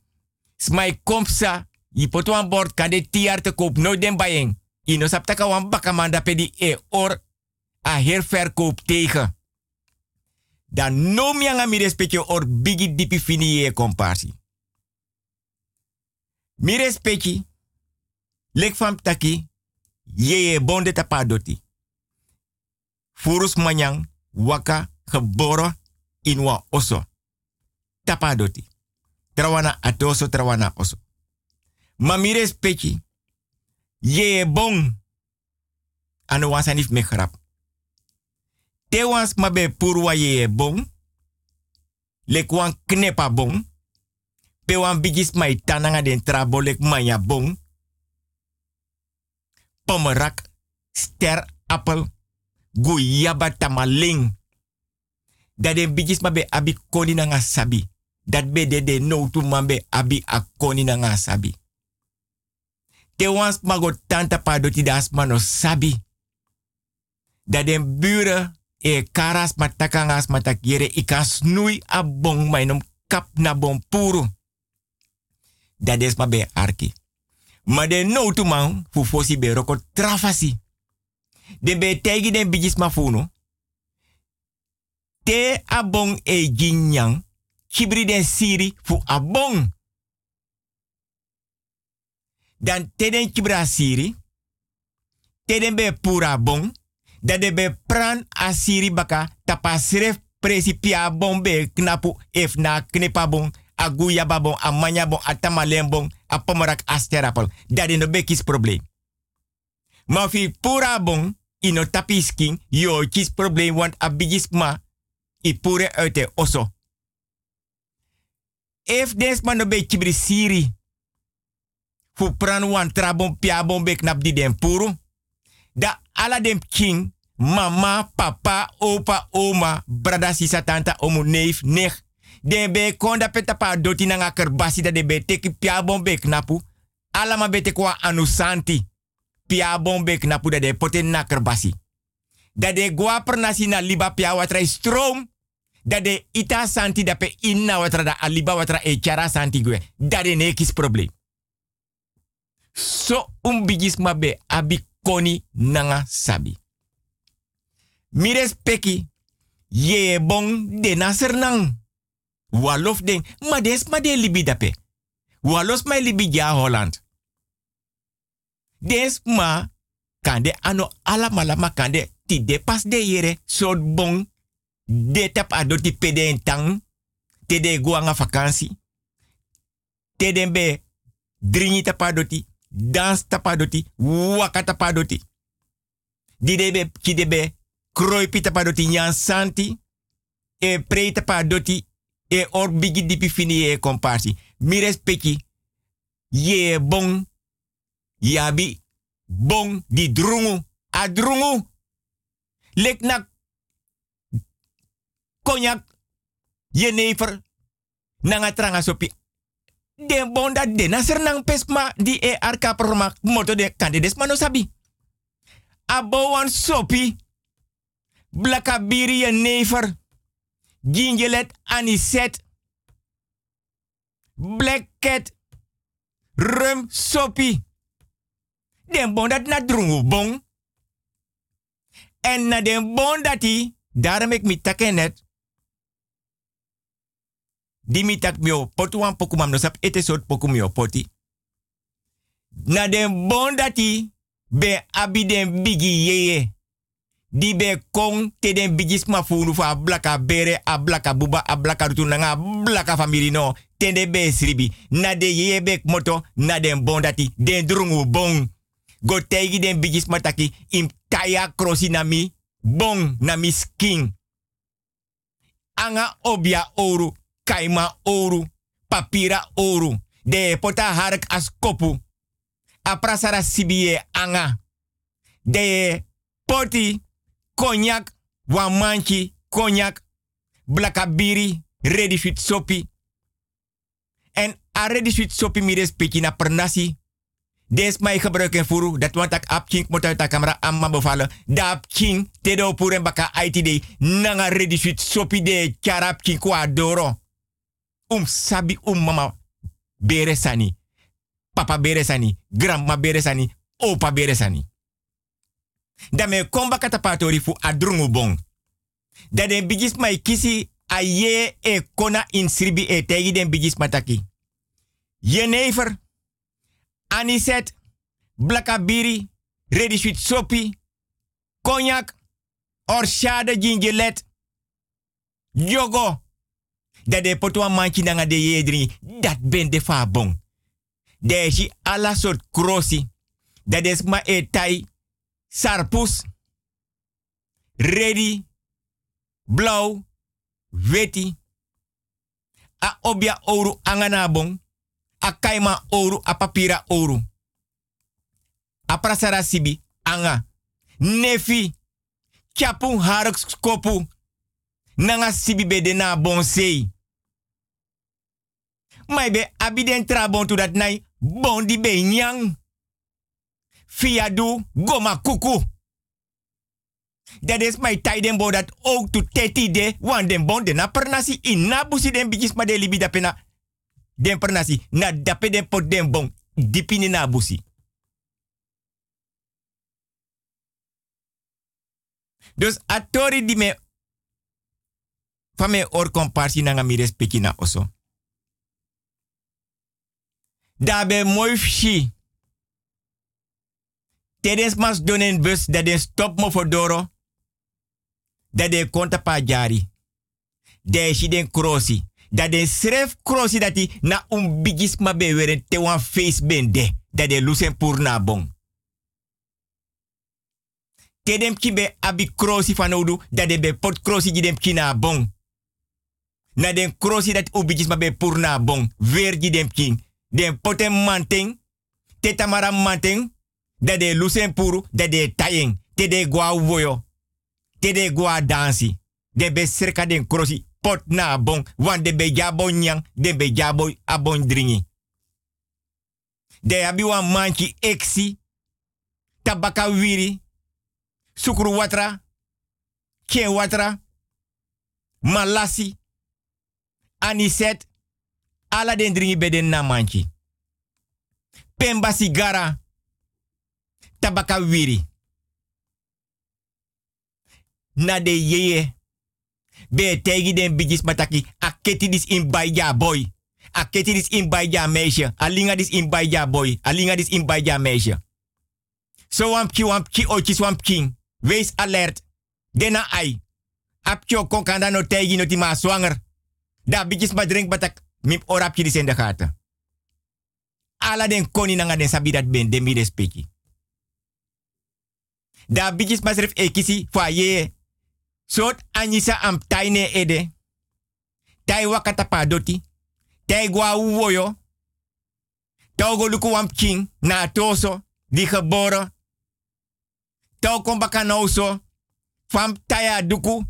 Smai kompsa, yi potwan bord kan de tiar te koop no den bayeng. Ino saptaka wan baka da pedi e or a herverkoop tegen. Dan no mi anga mi respectje or bigi dipi fini ye komparsi. Mi respecti, lek fam taki, ye ye bonde tapa doti. Furus manyang, waka, geboren in wa oso. Tapa doti. Trawana atoso, trawana oso. Ma mi respecti, ye ye bon, anu wasanif me grap. Te wans ma be purwa ye ye bon, lek wan knepa bon, pe wan bigis mai tananga den trabo lek maya bon, pomerak, ster guyaba tamaling. Dat den bigis ma be abi koni nanga sabi. Dat be de de no abi a koni nanga sabi. Te wans mago tanta pa doti sabi. Dat den buren e karas matakangas matak yere ika snui a bong mainom kap na puru. Dat is ma be arki. Ma de no tu man fu fosi be roko trafasi. De be tegi den bigis ma funo. Te a bong e jinyang. Kibri den siri fu a bong. Dan te den kibra siri. Te den be pura bong dat de be pran asiri baka tapa sref presipia bon be knapu if na knipa bon aguya babon amanya bon atamalen bon apomorak asterapel dat de no be kis probleem ma fi pura bon tapisking yo kis probleem want abigis ma i pure uit de If des man no. Fu pran wan trabon piabon be di den puru. Da ala dem king, mama, papa, opa, oma, brada, sisa, tanta, omu, neef, nech. Den be konda peta pa doti na kerbasi da de be teki piabon be knapu. Alama be te kwa anusanti. Piabon be knapu da de poten na kerbasi. Da de liba pia watra stroom. Da de ita santi da pe inna watra da aliba watra e chara santi gwe. Da de nekis problem. So um bigis mabe abi koni nanga sabi. Mires peki ye bon de naser nang. Walof den, ma des ma de libi dape. Walos ma libi ja Holland. Des ma kande ano ala mala ma kande ti de pas de yere sort bon de tap adoti pede en tang te de guanga vakantie. Te den be dringi tapadoti, dans tapadoti, waka tapadoti. Di de be ki de be kroipi tapadoti nyan santi e pre tapadoti e or bigi dipi fini e komparsi. Mi respecti ye bon yabi bon di drungu. A drungu lek na konyak ye never nanga tranga sopi. Den bon dat de naser nang pesma di e arka permak moto de kande des mano sabi. Abo wan sopi blaka biri ye never gingelet aniset black cat rum sopi. Den bon dat na drungu bon. En na den bon dati daarom ik mi takenet di mi tak mio potu wan poku mam no sap ete poti. Na den bon dati be abi den bigi yeye di kong te den bigis ma funu fa blaka bere a blaka buba a blaka rutu nanga blaka family no tende be sribi. Na de yeye be moto na den bon dati den drungu bon go tegi den bigis mataki im taya krosi na mi bon na skin. Anga obia oru kaima oru papira oru de pota hark as kopu. A prasara sibie anga. De poti konyak wan manchi konyak blakabiri ready fit sopi en a ready fit sopi mi respecti na pernasi Des mij gebruiken furu. Dat want ik ap kink moet uit de camera amma bevallen. Da kink tedo pure baka ITD. Nanga ready fit sopi de kink kwa doro. Um sabi um mama bere sani. Papa bere sani. Grandma bere sani. Opa bere sani. Da me komba katapatori fu adrungu bon. Da den bigis mai kisi a ye e kona in sribi e tegi den bigis mataki. Je never aniset, blakabiri, sweet sopi, cognac, orchade gingelet, yogo. Dat de potwa manchi de yedri, dat ben de fa bon. Si ala soort krosi. Dat is ma etai, sarpus, ready, blauw, weti. A obia oru angana bon a kaima oru, a papira oru. A sibi, anga. Nefi, chapu harak skopu. Nanga sibi be de na bon sei. Mai be abiden tra bon tu dat nai, bon di be nyang. Fiadu, goma kuku. Dat is tijden bo dat ook to teti de, wan den bon de na pernasi in na busi den bijis ma de libi da pena den pernasi na dape den pot den bon dipini na busi. Dus atori di me fame or komparsi nanga mi respecti na oso. Dabe mooi fshi. Tedens mas donen bus dat den stop mo for doro. Dat den konta pa jari. De shi den dat de schreef krosi dat na un bigis ma be weren te wan face bende dat de lusen pur na bon. Te dem ki be abi krosi van odu dat de be pot krosi di dem ki na bon. Na den krosi dat ubijis ma be purna bon. Weer di dem king. Den poten manting. Tetamara manting. Dat de lusen. Dat de tayeng. Te de gwa woyo. Te de gwa dansi. De be serka den krosi. Pot na bon. Want de be jabo nyang. De be jabo abon dringi. De abi wan manchi eksi. Tabaka wiri. Sukru watra. Watra. Malasi. Aniset. Ala den dringi beden na manchi. Pemba sigara. Tabaka wiri. Na de yeye. Be tegi den bigis mataki. Aketi dis in baija boy. Aketi dis in baija meisje. Alinga dis in baija boy. Alinga dis in baija meisje. So wampki wampki ochis wampking. Wees alert. Dena ai. Apcho kokanda no tegi no tima zwanger. Da bigis ma drink batak. Mip orapje dis in de gaten. Ala den koni nanga den sabi dat ben. Den mi respecti. Da bigis ma sref ekisi fa ye. Sot anisa am taine ede. Tai wakata pa doti. Tai gwa uwoyo. Togo luku king na toso. Di geboren. Tau kom baka nauso. Fam taya duku.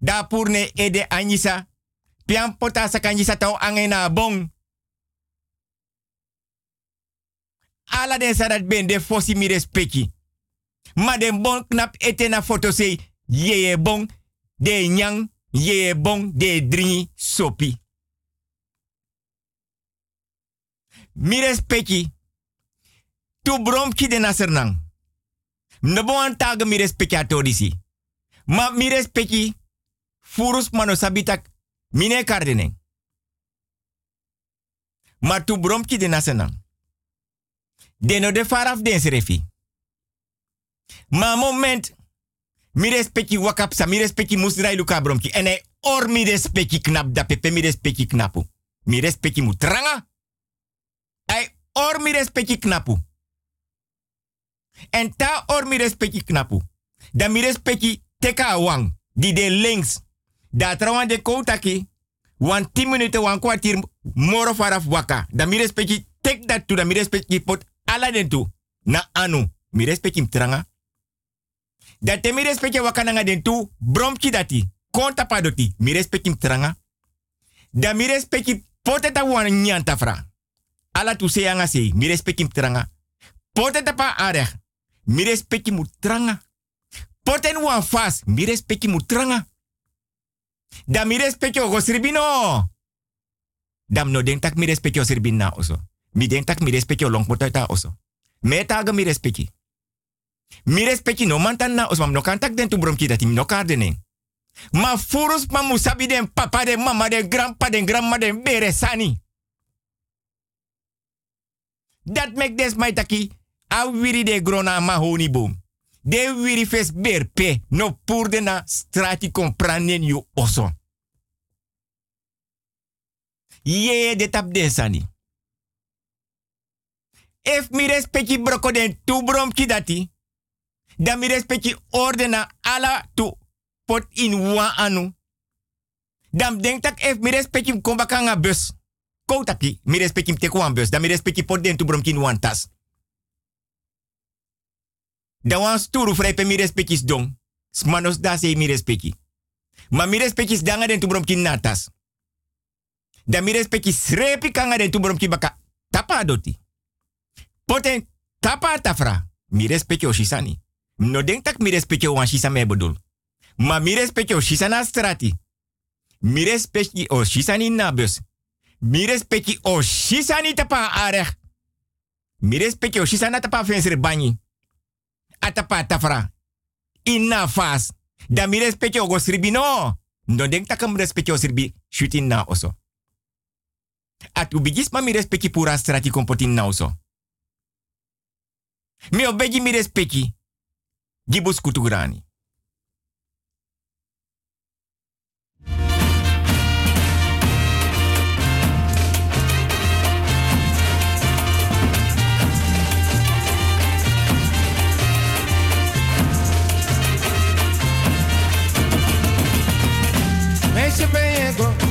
Da purne ede anisa. Pian pota sa kanjisa tau angena bong. Ala den sadat ben de fosi mi respecti. Ma den bon knap ete na foto sei. Yeye bon. De nyang. Yeye bon. De dringi sopi. Mi respecti. Tu bromki de nasernang. Nebo an tag mi respecti atodisi. Ma mi respecti. Furus mano sabitak. Mine kardenen. Ma tu bromki de nasernang. Deno de faraf den serefi. Ma moment. Mi respecti wakapsa. Mi respecti musrai luka bromki. En hij or mi respecti knap da pepe mi respecti knapu. Mi respecti mutranga. Hij or mi respecti knapu. En ta or mi respecti knapu. Da mi respecti teka wang. Di de links. Da trawan de koutaki. Wan 10 minuten, wan kwartier. Moro faraf waka. Da mi respecti tek dat tu. Da mi respecti pot ala den tu. Na anu. Mi respecti tranga. Da te mi respecti waka nanga den tu. Bromki dati. Konta padoti. Mi respecti tranga. Da mi respecti poteta wan nyanta fra. Ala tu se anga se. Mi respecti tranga. Poteta pa areg. Mi respecti mu tranga. Poten wan fas. Mi respecti mu tranga. Da mi respecti o sribino. Dam no denk tak mi respecti o oso. Mi denk tak mi respecti o longpotata oso. Me taga mi respecti. Mi respecti no mantan na. Mam no den tu bromki dati mi no kardening. Ma furus ma musabi den papa den mama den grandpa den grandma den bere sani. Dat mek des mai taki. A wiri de grona ma boom. De wiri fes berpe. No purde na strati kompranen you oso. Ye de tap den sani. If mi respecti broko den tu brom ki dati. Dan mi respecti ordena ala tu pot in wa anu. Dan denk tak if mi respecti kombakanga bus. Koutaki, mi respecti teko wan bus. Dan mi respecti pot den tu brom ki wan tas. Dan wan sturu vrij mi respecti dong. Smanos da se mi respecti. Ma mi respecti danga den tu brom ki natas. Dan mi respecti srepi kanga den tu brom ki baka. Tapa doti. Poten tapa tafra. Mi respecti o shisani. No denk tak mi respecti o wan shisa me. Ma mi respecti o shisa na strati. Mi respecti o shisani na bus. Mi respecti o shisani tapa areg. Mi respecti o shisana tapa venser banyi. Atapa tafra. Inna fas. Da mi respecti o go sribi no. No denk tak mi respecti o sribi shutin na oso. Atu bigis ma mi respecti pura strati kompotin na oso. Mi obegi mi respecti. Gibus kutugrani. Mexe bem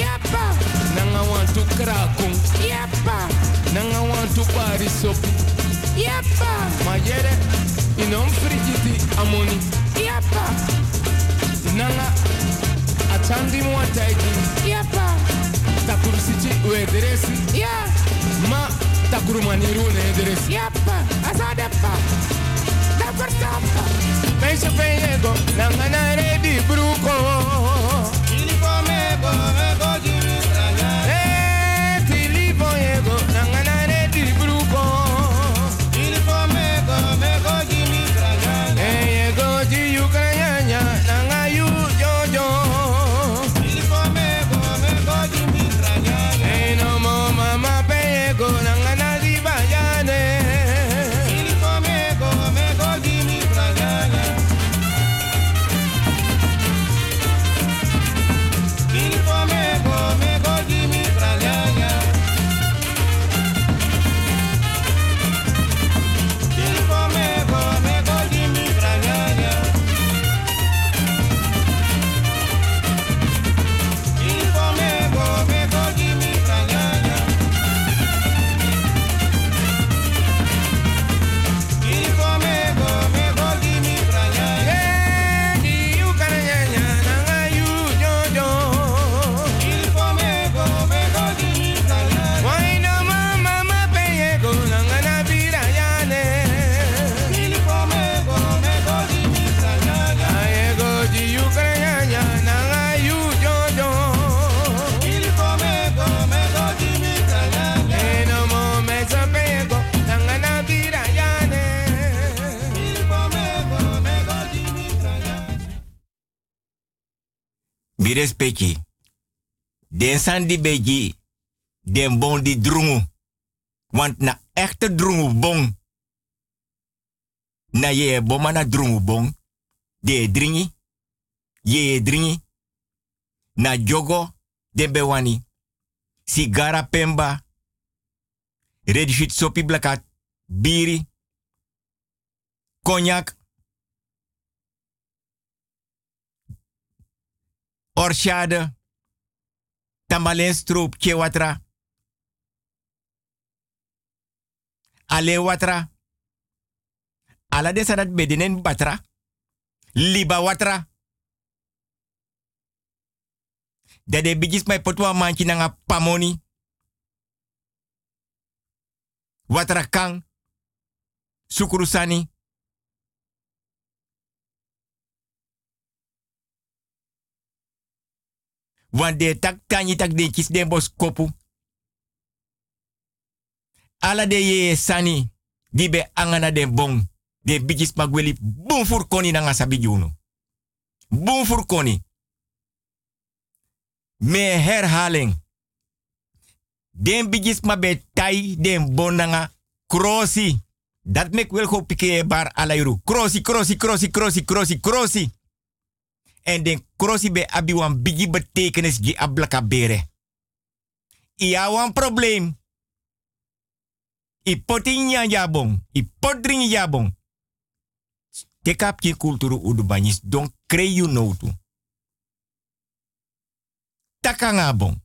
ja pa, Nanga wan tu krakung. ja pa, Nanga wan tu pari sopi. ja pa, Ma yere inom frigiti amoni. ja pa, Nanga atandi mo taiki. ja pa, Takuru sichi uederesi. ja, Ma takuru maniru ne ederesi. ja pa. Asa de pa. Dat verstaan pa. Meisje penyego. Nanga na ready bruko. Eh, respecti. Den san di beji. Den bon di. Want na echte drungu bon. Na ye boma na drungu bon. De dringi. Ye dringi. Na jogo. Den bewani. Sigara pemba. Red shit sopi blakat. Biri. Cognac. Orchade. Tamalen stroop watra. Ale watra. Ala de sadat bedenen batra. Liba watra. Dade bijis mai potwa manchi nanga pamoni. Watra kang. Sukurusani. Want de tak tanyi tak de kis den bos kopu. Ala de sani. Di be angana den bong. De bigis magweli bun fur koni na ngasabi juno. Koni. Me herhaling. Den bigis ma be tai den bon nanga krosi. Dat mek wel go pike bar alairu. Krosi, krosi, krosi, krosi, krosi, krosi. En den krosi be abi wan bigi betekenis gi ablaka bere. Ia wan probleem. I poti nya jabong. I pot dringi jabong. Tekap ki kulturu udu banyis don kreyu notu. Takanga bon.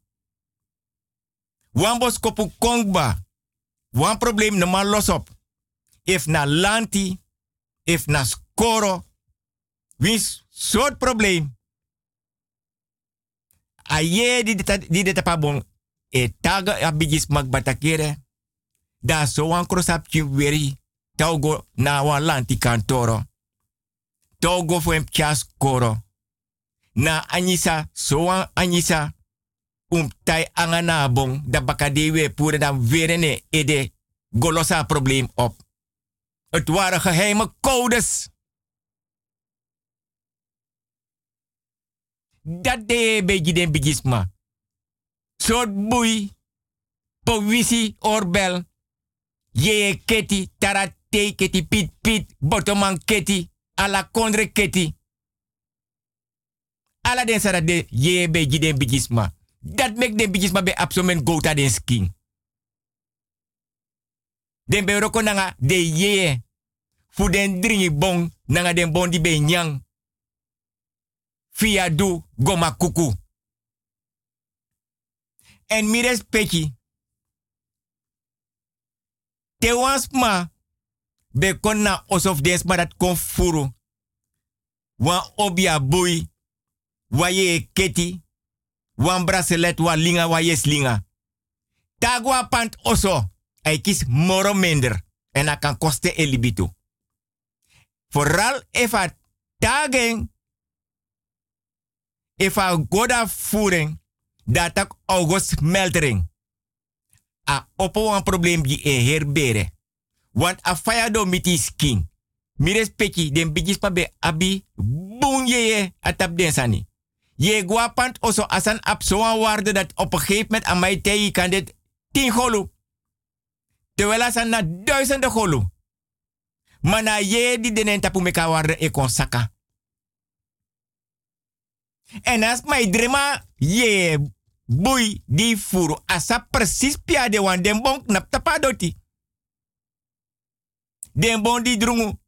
Wan bos kopu kongba. Wan probleem no man los op. If na lanti, if na skoro, wins soort probleem. Aye di dita di dita pa bon e taga abigis magbatakere. Da so wan krosap weri taugo na wan lanti kantoro. Togo fu em chas koro. Na anisa so wan anisa um tai angana bon da bakadewe pure dan verene ede golosa probleem op. Het waren geheime codes. Dat de beji den bigisma. Soort boei. Powisi oorbel. Ye keti tarate keti pit pit. Botoman keti. ala kondre keti. Ala den sara de ye be giden bijisma. Dat mek den bijisma be absomen gouta den skin. Den be roko nanga de ye. Fu den dringi bon nanga den bon di be nyang. Fia du goma kuku. En mi respecti. Te wans ma be kon na osof des ma dat kon furu. Wan obia bui. Wa ye keti. Wan bracelet wa linga wa linga. Tagwa pant oso. Hij kies moro minder. En dat kan kosten elibitu. Vooral a tagen. If a goda voering. Dat ook august meldering. A opo een probleem die e herbere. Want a faya do miti skin. Mires peki den bijis pa abi boon ye ye atap den sani. Je guapant oso asan ap zo'n waarde dat op een gegeven moment aan mij kan dit tien golu. Terwijl asan na duizenden golu. Maar na je die denen tapu meka waarde e kon saka. En als mij drema je boei die furu asa precies pia de wan den bon knap tapadoti. Den bon di drungu.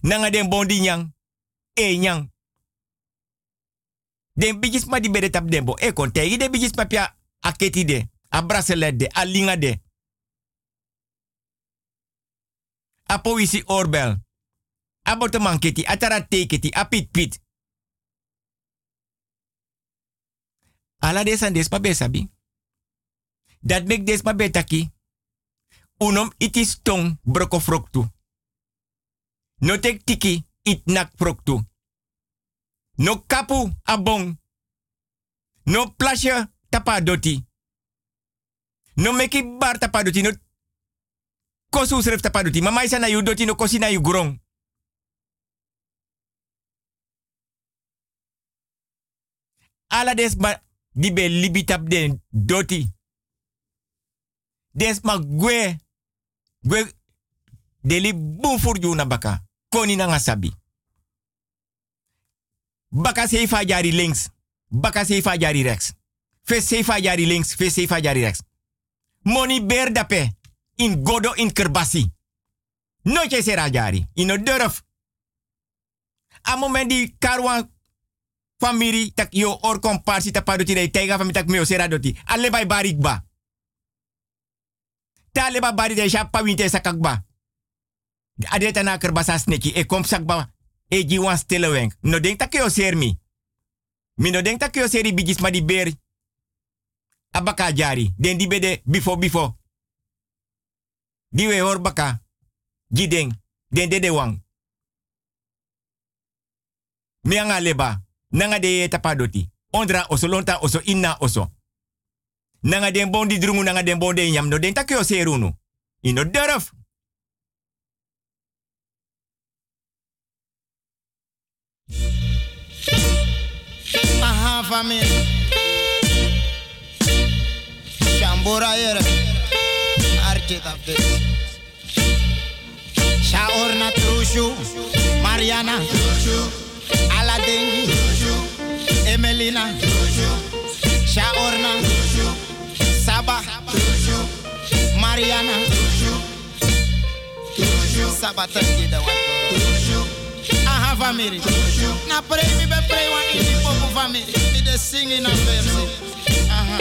Nanga den bon di nyang. E nyang. Den bijis ma di bede tap dembo. E kon tegi bijis ma pia aketi de. A bracelet de. A de. A poisi oorbel. A keti. A tara teketi. A pit pit. Ala des an des ma besabi. Dat mek des ma betaki. Unom itis tong broko froktu. No tek tiki it nak froktu. No kapu abong. No plasje tapadoti. No meki bar tapadoti. No kosu sref tapadoti. Mama isa na yu doti no kosi na yu grong. Ala di be den doti. Des ma gwe. Gwe bun furju na baka. Koni na. Baka seifa jari links. Baka seifa jari rechts. Fe seifa jari links. Fe seifa jari rechts. Moni ber dape. In godo in kerbasi. Nooit sera jari. In o durf. A moment di karwan famiri tak yo or komparsi tapaduti dei tega fami tak meo sera doti. Alle bai barik ba. Ta alle ba bari de sha pawinte sakakba. Adeta na kerbasa sneki e kom sakba e ji wan wenk. No denk tak ser mi. Mi no denk tak seri bigis ma di ber. Abaka jari. Den di bede bifo bifo. Di we hor baka. Gideng. Den de de wang. Mi anga. Nanga de ye tapadoti. Ondra oso lonta oso inna oso. Nanga den bon di drungu nanga den bon de nyam. No denk tak yo serunu. Ino durf. Aha. Chambura era. Arte da vez. Shaorna Trushu. Mariana. Aladdin. Emelina. Shaorna. Saba. Mariana. Saba tangi da watu. Aha, família. Na pray me be pray one in the popo family. Me de sing in a verse. Aha.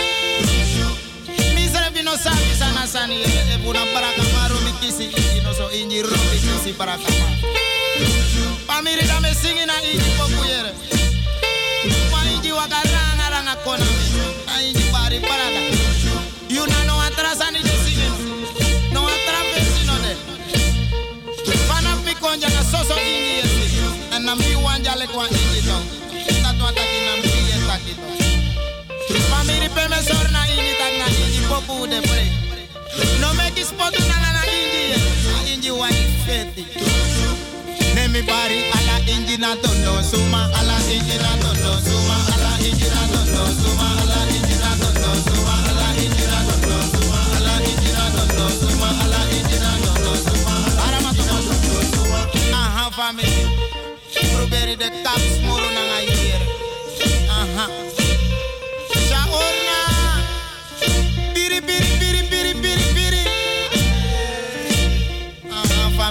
Mi serve no sabi sana sani e puna baraka maru mi kisi inji no so inji robi kisi baraka ma. Family da me sing in a inji popo yere. Waka ranga ranga kona mi. A inji bari baraka. You na no atra sani de singing. No atra versi no de. Fana mi konja na soso inji yesi. Mi le kwa ataki na mi sor na inji tak na inji popu de. No na na na. Na inji wa feti. Ne mi bari ala inji na tondo suma ala inji na tondo suma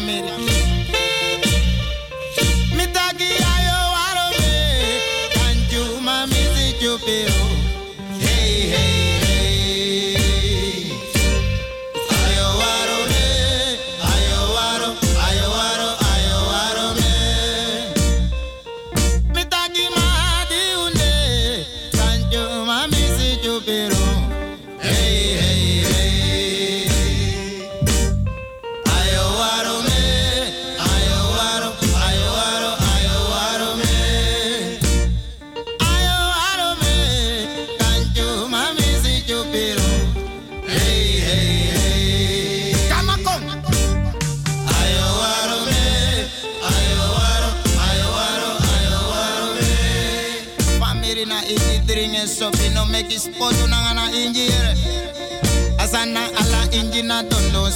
America.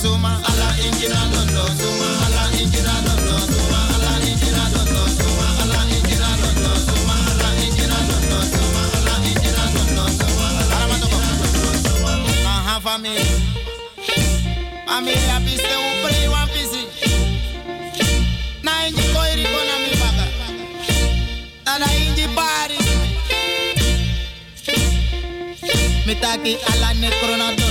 suma ala injina nono suma ala injina nono suma ala injina nono suma ala injina nono suma ala injina nono suma ala injina nono suma ala matoko aha uh-huh, family. Familia piste un prey wan pisi na inji koiri kona mi baga ana inji pari mitaki ala nekronado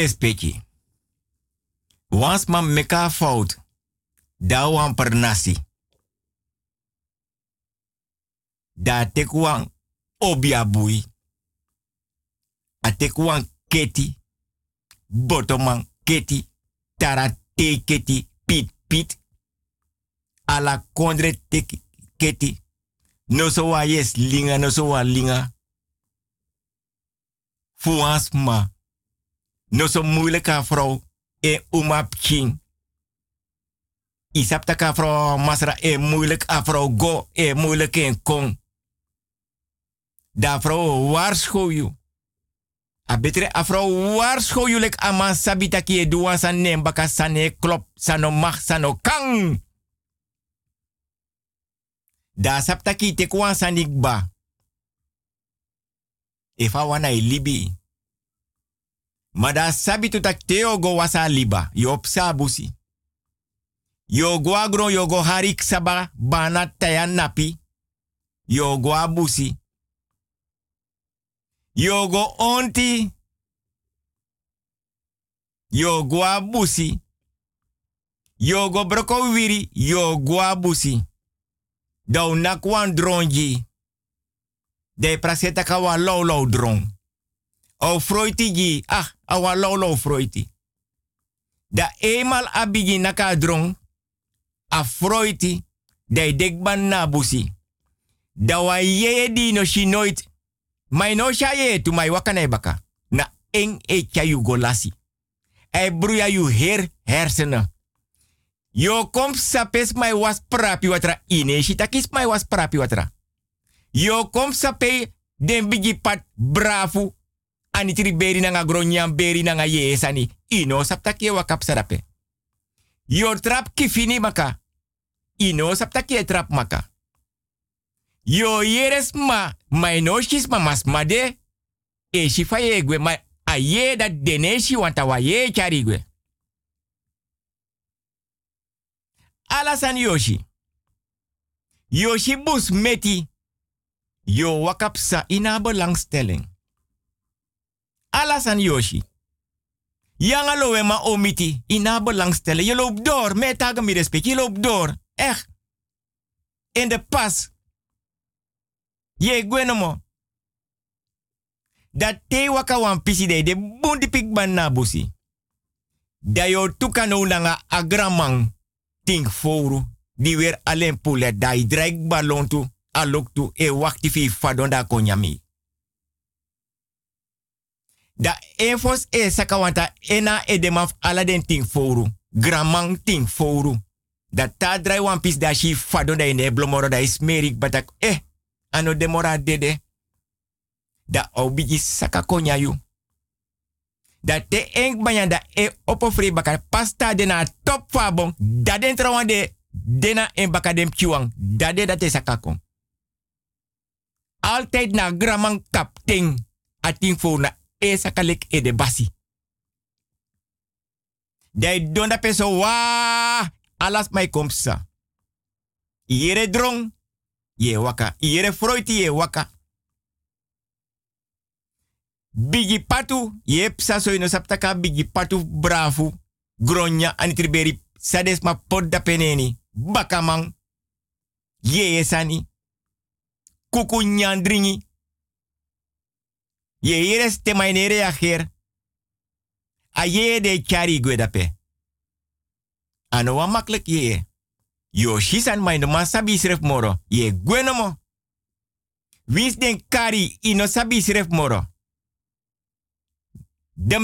respecti. Wans man meka fout. Da wan per nasi. Da tek wan obiabui. A tek wan keti. Botoman keti. Tara te keti. Pit pit. Ala kondre te keti. No so wa yes linga, no so wa linga. Fuans ma. No so moeilijke vrouw. E umap king. Isap ka vrouw masra e moeilijk a vrouw go e moeilijk en kong. Da vrouw waarschuw you. A betere a vrouw waarschuw lek ama sabita ki e duwan san baka sane klop sano mag sano kang. Da sapta ki te kwan sanik ba. E fa wana e libi. Ma da sabi tu tak teo go wasa liba. Yo psa busi. Yo go agro yo go harik saba bana taya napi. Yo go abusi. Yo go onti. Yo go abusi. Yo go broko. Yo go abusi. Dau nakwan dronji. De praseta ka wa low low drong. O froiti gi. Ah, awa low froiti. Da eenmaal abigi naka drong. A froiti. Dekban na. Da wa ye di no shi nooit. Mai no sha ye tu mai wakane baka. Na eng e kya golasi. E bruya yu her. Yo kom sapes mai was prapi watra ine shitakis mai was prapi watra. Yo kom sape den bigi pat brafu ani tri beri nanga gronyam beri nanga yesani. Ino saptaki wakap sarape. Yo trap kifini maka. Ino saptaki trap maka. Yo yeres ma, mai no shis ma mas made. E shifa yegwe ma aye dat deneshi wanta wa ye charigwe. Alasan Yoshi. Yoshi bus meti. Yo wakapsa ina belangstelling. Alasan Yoshi. Yanga lowe ma omiti ina belangstelling. Je loopt door. Met tagen mi respect. Je loopt door. Echt. In de pas. Je gwenomo. Dat te waka wan de de bundi pik ban na. Da tukano nanga agramang ting foru. Die weer alleen poulet dai dreig ballon tu. Alok tu e wakti fi fadon da konyami. Da enfos e sakawanta ena edemaf ala den ting foru. Gramang ting foru. Da ta drai wan pis da shi fadon da ine blomoro da is merik batak. Eh, ano demora dede. Da obigi saka konyayu. Da te eng banyanda e opofri bakar pasta dena top fabon. Da den trawande dena en bakadem kiwang. Da de dat is sakakon. Altijd na gramang kapting. Ating voor na e sakalek e de basi. Dai donda peso wa alas mai komsa. Iere drong ye waka. Iere froiti ye waka. Bigi patu ye psa so ino saptaka bigi patu brafu. Gronya anitriberi sades ma podda peneni. Bakamang. Ye sani. Kuku. Ye yeres te mainere reageer. A ye de chari gwedape. Ano wa makkelijk ye. Yo shisan masabi sref moro. Ye gwenomo. Wins den kari ino sabi moro. De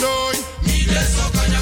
doy. Mi beso caña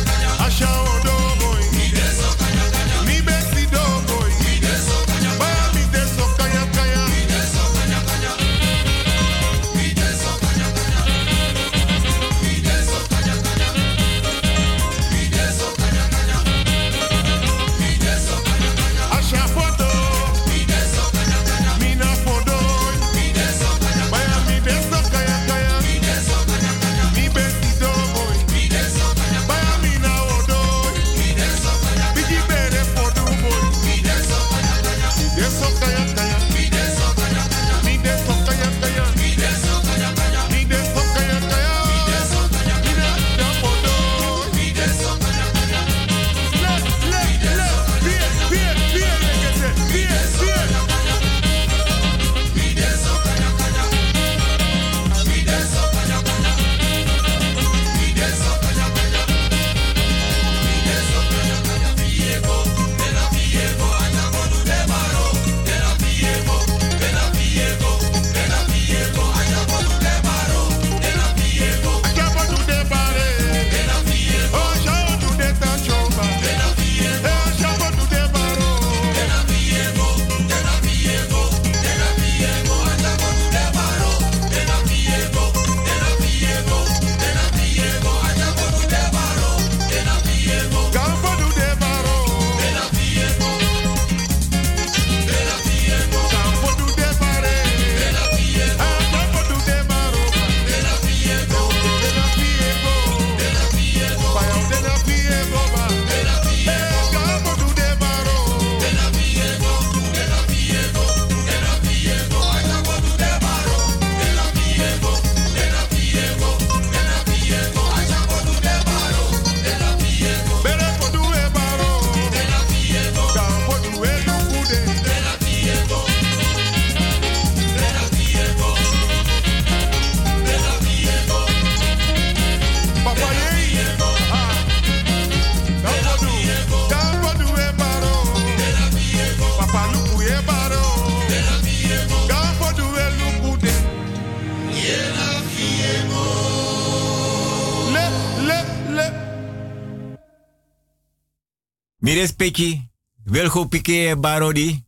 Mires peki, welgo pike barodi.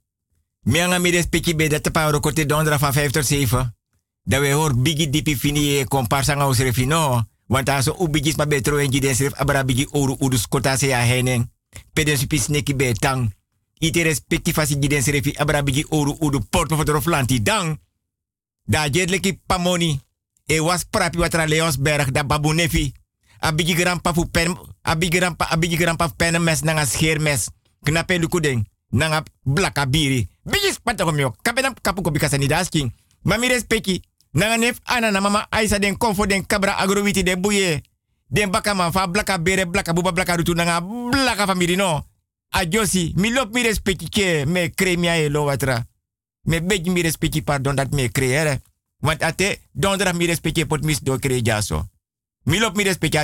Mianga mires peki be dat pa rokote dondra van 5 tot 7. We bigi dipi fini e wantaso nga usrefi. Want als u betro abra bigi oru udus kota se ya henen. Peden supi sneki be tang. Ite respecti fasi giden abra oru udu porto dang. Da jedleki pamoni. E was prapi watra leonsberg da babunefi. A bigi grand papu perm abigrampa abigrampa penemes nanga scheermes knape lukudeng nanga blaka biri. Bijis patakomio kapenam kapuko bikasa ni dasking mami respeki nanga nef ana na mama aisa den konfo den kabra agroviti de buye. Den bakaman fa blaka bere blaka buba blaka rutu nanga blaka no. Josi, mi lop respeki ke me kre mi ae watra. Me beji mi respeki pardon dat me kre ere. Want ate dondra mi respeki e pot mis do kre jaso. Mi lop mi respeki